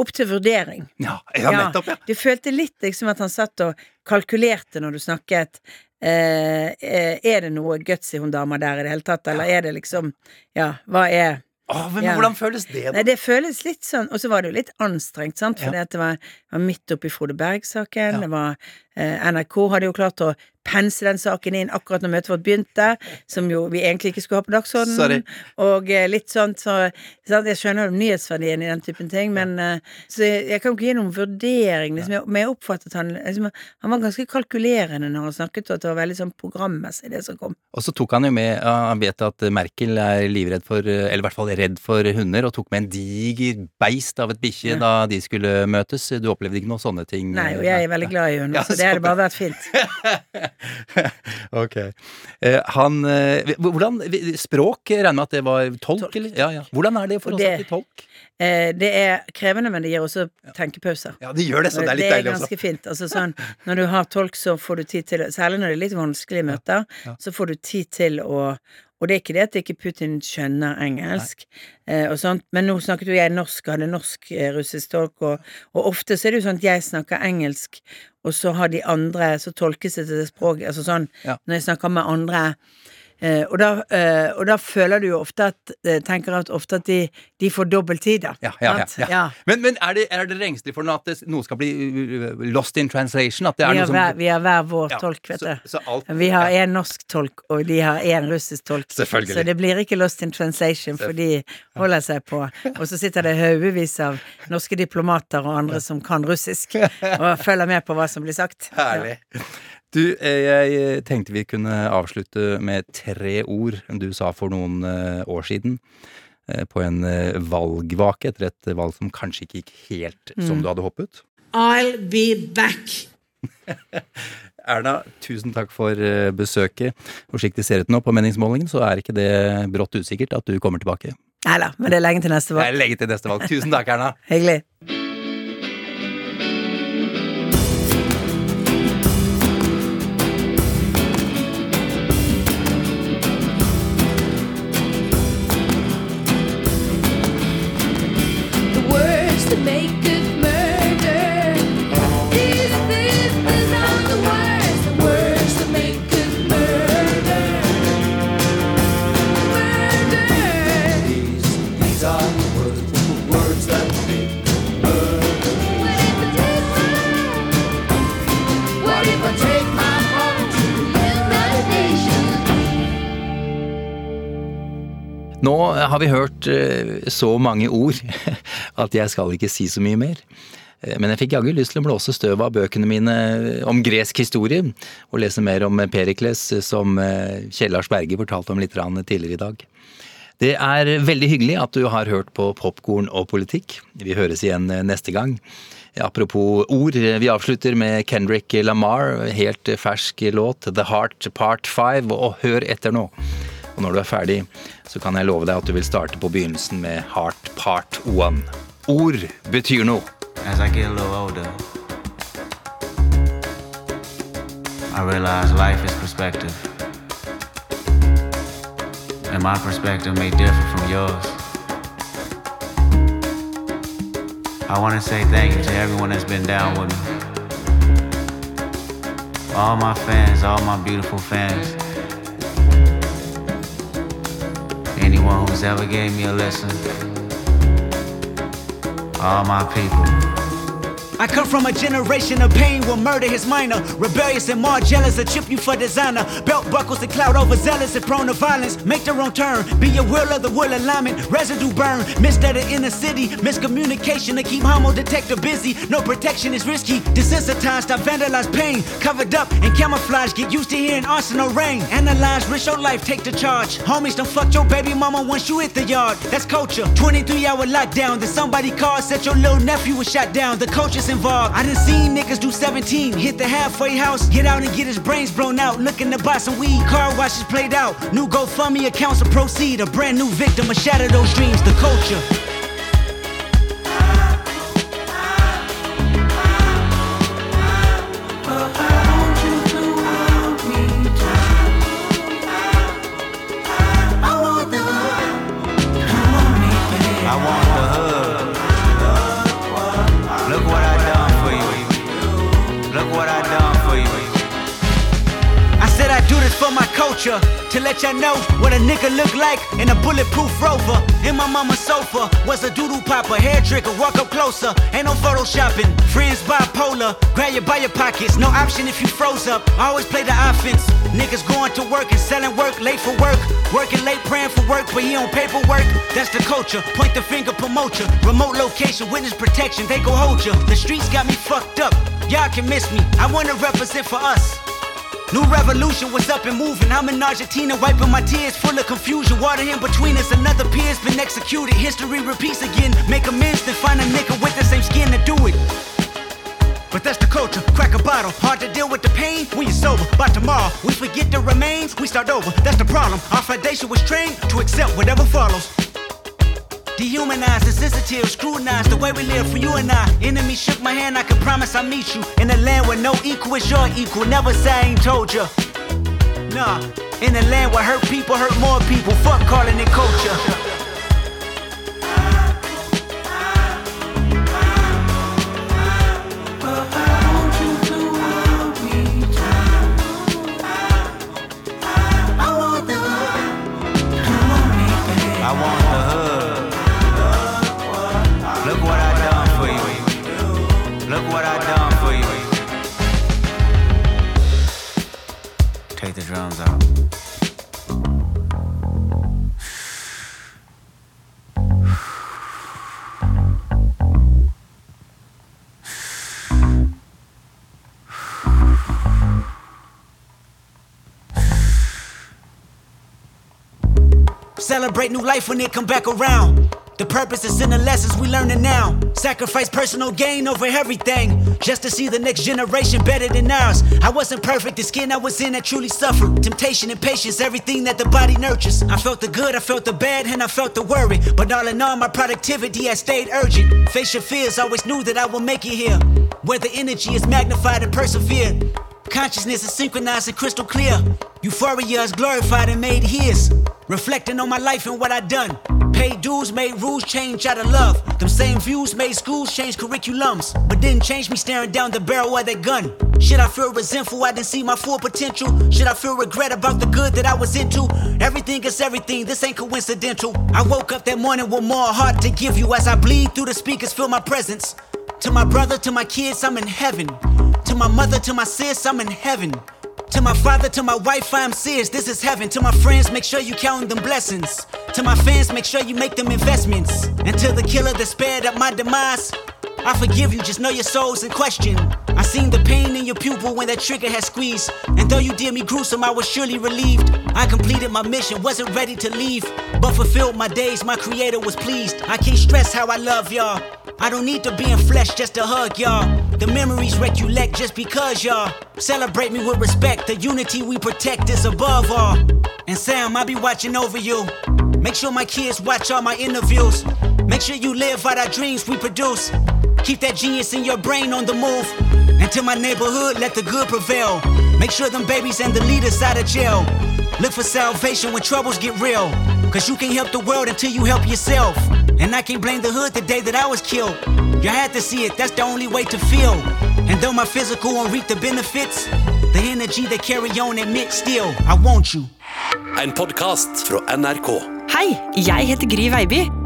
opp til vurdering. Ja, ja, nettopp, ja. Du følte litt liksom at han satt og kalkulerte når du snakket. Eh, eh, er det noe guts i hun dama der i det hele tatt, eller er det liksom Ja, hva er Åh, men Ja. hvordan føles det, da? Nei, det føles litt sånn Og så var det jo litt anstrengt, sant, fordi Ja. at det var, var midt oppi Frode Berg-saken. Det var NRK hadde jo klart å pense den saken inn akkurat når møtet vårt begynte, som jo vi egentlig ikke skulle ha på dagsordenen. Sorry. Og eh, litt sånt, så så Jeg skjønner nyhetsverdien i den typen ting, men eh, Så jeg, jeg kan jo ikke gi noen vurdering, liksom. Jeg- Men jeg oppfattet han liksom, Han var ganske kalkulerende når han snakket, og at det var veldig sånn programmessig, det som kom. Og så tok han jo med Han vet at Merkel er livredd for, eller i hvert fall redd for hunder, og tok med en diger beist av et bikkje Ja. da de skulle møtes. Du opplevde ikke noen sånne ting? Nei, og jeg er veldig glad i hunder, Ja, så det hadde bare vært fint. Ok. Eh, han eh, Hvordan Språk, regner med at det var tolk, eller? Ja, ja. Hvordan er det for oss det- bli tolk? Eh, det er krevende, men det gir også tenkepauser. Ja, det gjør det, så det er litt deilig også. ganske fint. Altså sånn, når du har tolk, så får du tid til Særlig når det er litt vanskelige møter, så får du tid til å og det er ikke det at ikke Putin skjønner engelsk, eh, og sånt, men nå snakket jo jeg norsk, hadde norsk-russisk tolk, og, og ofte så er det jo sånn at jeg snakker engelsk, og så har de andre, så tolkes det til det språket, altså sånn, Ja. når jeg snakker med andre Eh, og, da, eh, og da føler du jo ofte at eh, Tenker at ofte at de, de får dobbel tid, da. Ja, ja, ja, ja. Men, men er, det, er dere engstelige for noe at det, noe skal bli uh, lost in translation? Vi har, som hver, vi har hver vår tolk, vet så- du. så alt- vi har én norsk tolk, og de har én russisk tolk. Så det blir ikke lost in translation, for de holder seg på. Og så sitter det haugevis av norske diplomater og andre som kan russisk, og følger med på hva som blir sagt. Herlig. Du, eh, jeg tenkte vi kunne avslutte med tre ord du sa for noen eh, år siden. eh, På en eh, valgvake etter et valg som kanskje ikke gikk helt som Mm. du hadde håpet. I'll be back. Erna, tusen takk for eh, besøket. Og slik det ser ut nå på meningsmålingen, så er ikke det brått usikkert at du kommer tilbake. Nei da, men det er lenge til neste Det er lenge til neste valg. Tusen takk, Erna. Hyggelig. Har vi hørt eh, så mange ord at jeg skal ikke si så mye mer. Eh, Men jeg fikk jaggu lyst til å blåse støv av bøkene mine om gresk historie, og lese mer om Perikles, som eh, Kjell Lars Berge fortalte om litt tidligere i dag. Det er veldig hyggelig at du har hørt på Popkorn og politikk. Vi høres igjen eh, neste gang. Apropos ord, eh, vi avslutter med Kendrick Lamar, helt fersk låt, The Heart Part 5, og hør etter nå. Og når du er ferdig, så kan jeg love deg at du vil starte på begynnelsen med Heart Part 1. Ord betyr noe. As I get a little older, I realize life is perspective. And my perspective may differ from yours. I want to say thank you to everyone that's been down with me. All my fans, all my beautiful fans. Anyone who's ever gave me a lesson, All my people. I come from a generation of pain where murder is minor. Rebellious and more jealous, a chip you for designer. Belt buckles and cloud overzealous and prone to violence. Make the wrong turn, be your will of the will alignment. Residue burn, missed at the inner city. Miscommunication to keep homo detector busy. No protection is risky. Desensitized, I vandalize pain. Covered up and camouflage, get used to hearing arsenal rain. Analyze, risk your life, take the charge. Homies don't fuck your baby mama once you hit the yard. That's culture. 23 hour lockdown. Then somebody called, said your little nephew was shot down. The involved. I done seen niggas do 17, hit the halfway house, get out and get his brains blown out. Looking to buy some weed, car washes played out. New GoFundMe accounts to proceed. A brand new victim of shatter those dreams. The culture. Culture. To let y'all know what a nigga look like in a bulletproof rover. In my mama's sofa was a doodle popper, hair trigger, walk up closer. Ain't no photoshopping. Friends bipolar, grab you by your pockets. No option if you froze up. I always play the offense. Niggas going to work and selling work, late for work. Working late, praying for work, but he on paperwork. That's the culture. Point the finger, promote you. Remote location, witness protection, they go hold you. The streets got me fucked up. Y'all can miss me. I wanna represent for us. New revolution was up and moving. I'm in Argentina, wiping my tears, full of confusion. Water in between us, another peer's been executed. History repeats again. Make amends, then find a nigga with the same skin to do it. But that's the culture. Crack a bottle. Hard to deal with the pain when you're sober. By tomorrow, we forget the remains, we start over. That's the problem. Our foundation was trained to accept whatever follows. Dehumanized, insensitive, scrutinized the way we live for you and I. Enemy shook my hand, I can promise I'll meet you in a land where no equal is your equal. Never say I ain't told you. Nah, in a land where hurt people hurt more people. Fuck calling it culture. Celebrate new life when it come back around. The purpose is in the lessons we learning now. Sacrifice personal gain over everything, just to see the next generation better than ours. I wasn't perfect, the skin I was in that truly suffered. Temptation and patience, everything that the body nurtures. I felt the good, I felt the bad, and I felt the worry. But all in all, my productivity has stayed urgent. Face your fears, always knew that I would make it here. Where the energy is magnified and persevered. Consciousness is synchronized and crystal clear. Euphoria is glorified and made his. Reflecting on my life and what I done. Paid dues, made rules change out of love. Them same views made schools change curriculums. But didn't change me staring down the barrel of that gun. Should I feel resentful I didn't see my full potential? Should I feel regret about the good that I was into? Everything is everything, this ain't coincidental. I woke up that morning with more heart to give you as I bleed through the speakers, feel my presence. To my brother, to my kids, I'm in heaven. To my mother, to my sis, I'm in heaven. To my father, to my wife, I am serious. This is heaven. To my friends, make sure you count them blessings. To my fans, make sure you make them investments. And to the killer that spared up my demise, I forgive you, just know your soul's in question. I seen the pain in your pupil when that trigger had squeezed. And though you did me gruesome, I was surely relieved. I completed my mission, wasn't ready to leave. But fulfilled my days, my creator was pleased. I can't stress how I love y'all. I don't need to be in flesh just to hug y'all. The memories recollect just because y'all celebrate me with respect. The unity we protect is above all. And Sam, I be watching over you. Make sure my kids watch all my interviews. Make sure you live out our dreams we produce. Keep that genius in your brain on the move. And to my neighborhood, let the good prevail. Make sure them babies and the leaders out of jail. Look for salvation when troubles get real. Cause you can't help the world until you help yourself. And I can't blame the hood the day that I was killed. You had to see it, that's the only way to feel. And though my physical won't reap the benefits, the energy they carry on admit still, I want you. En podkast fra NRK. Hei, jeg heter Gry Veiby.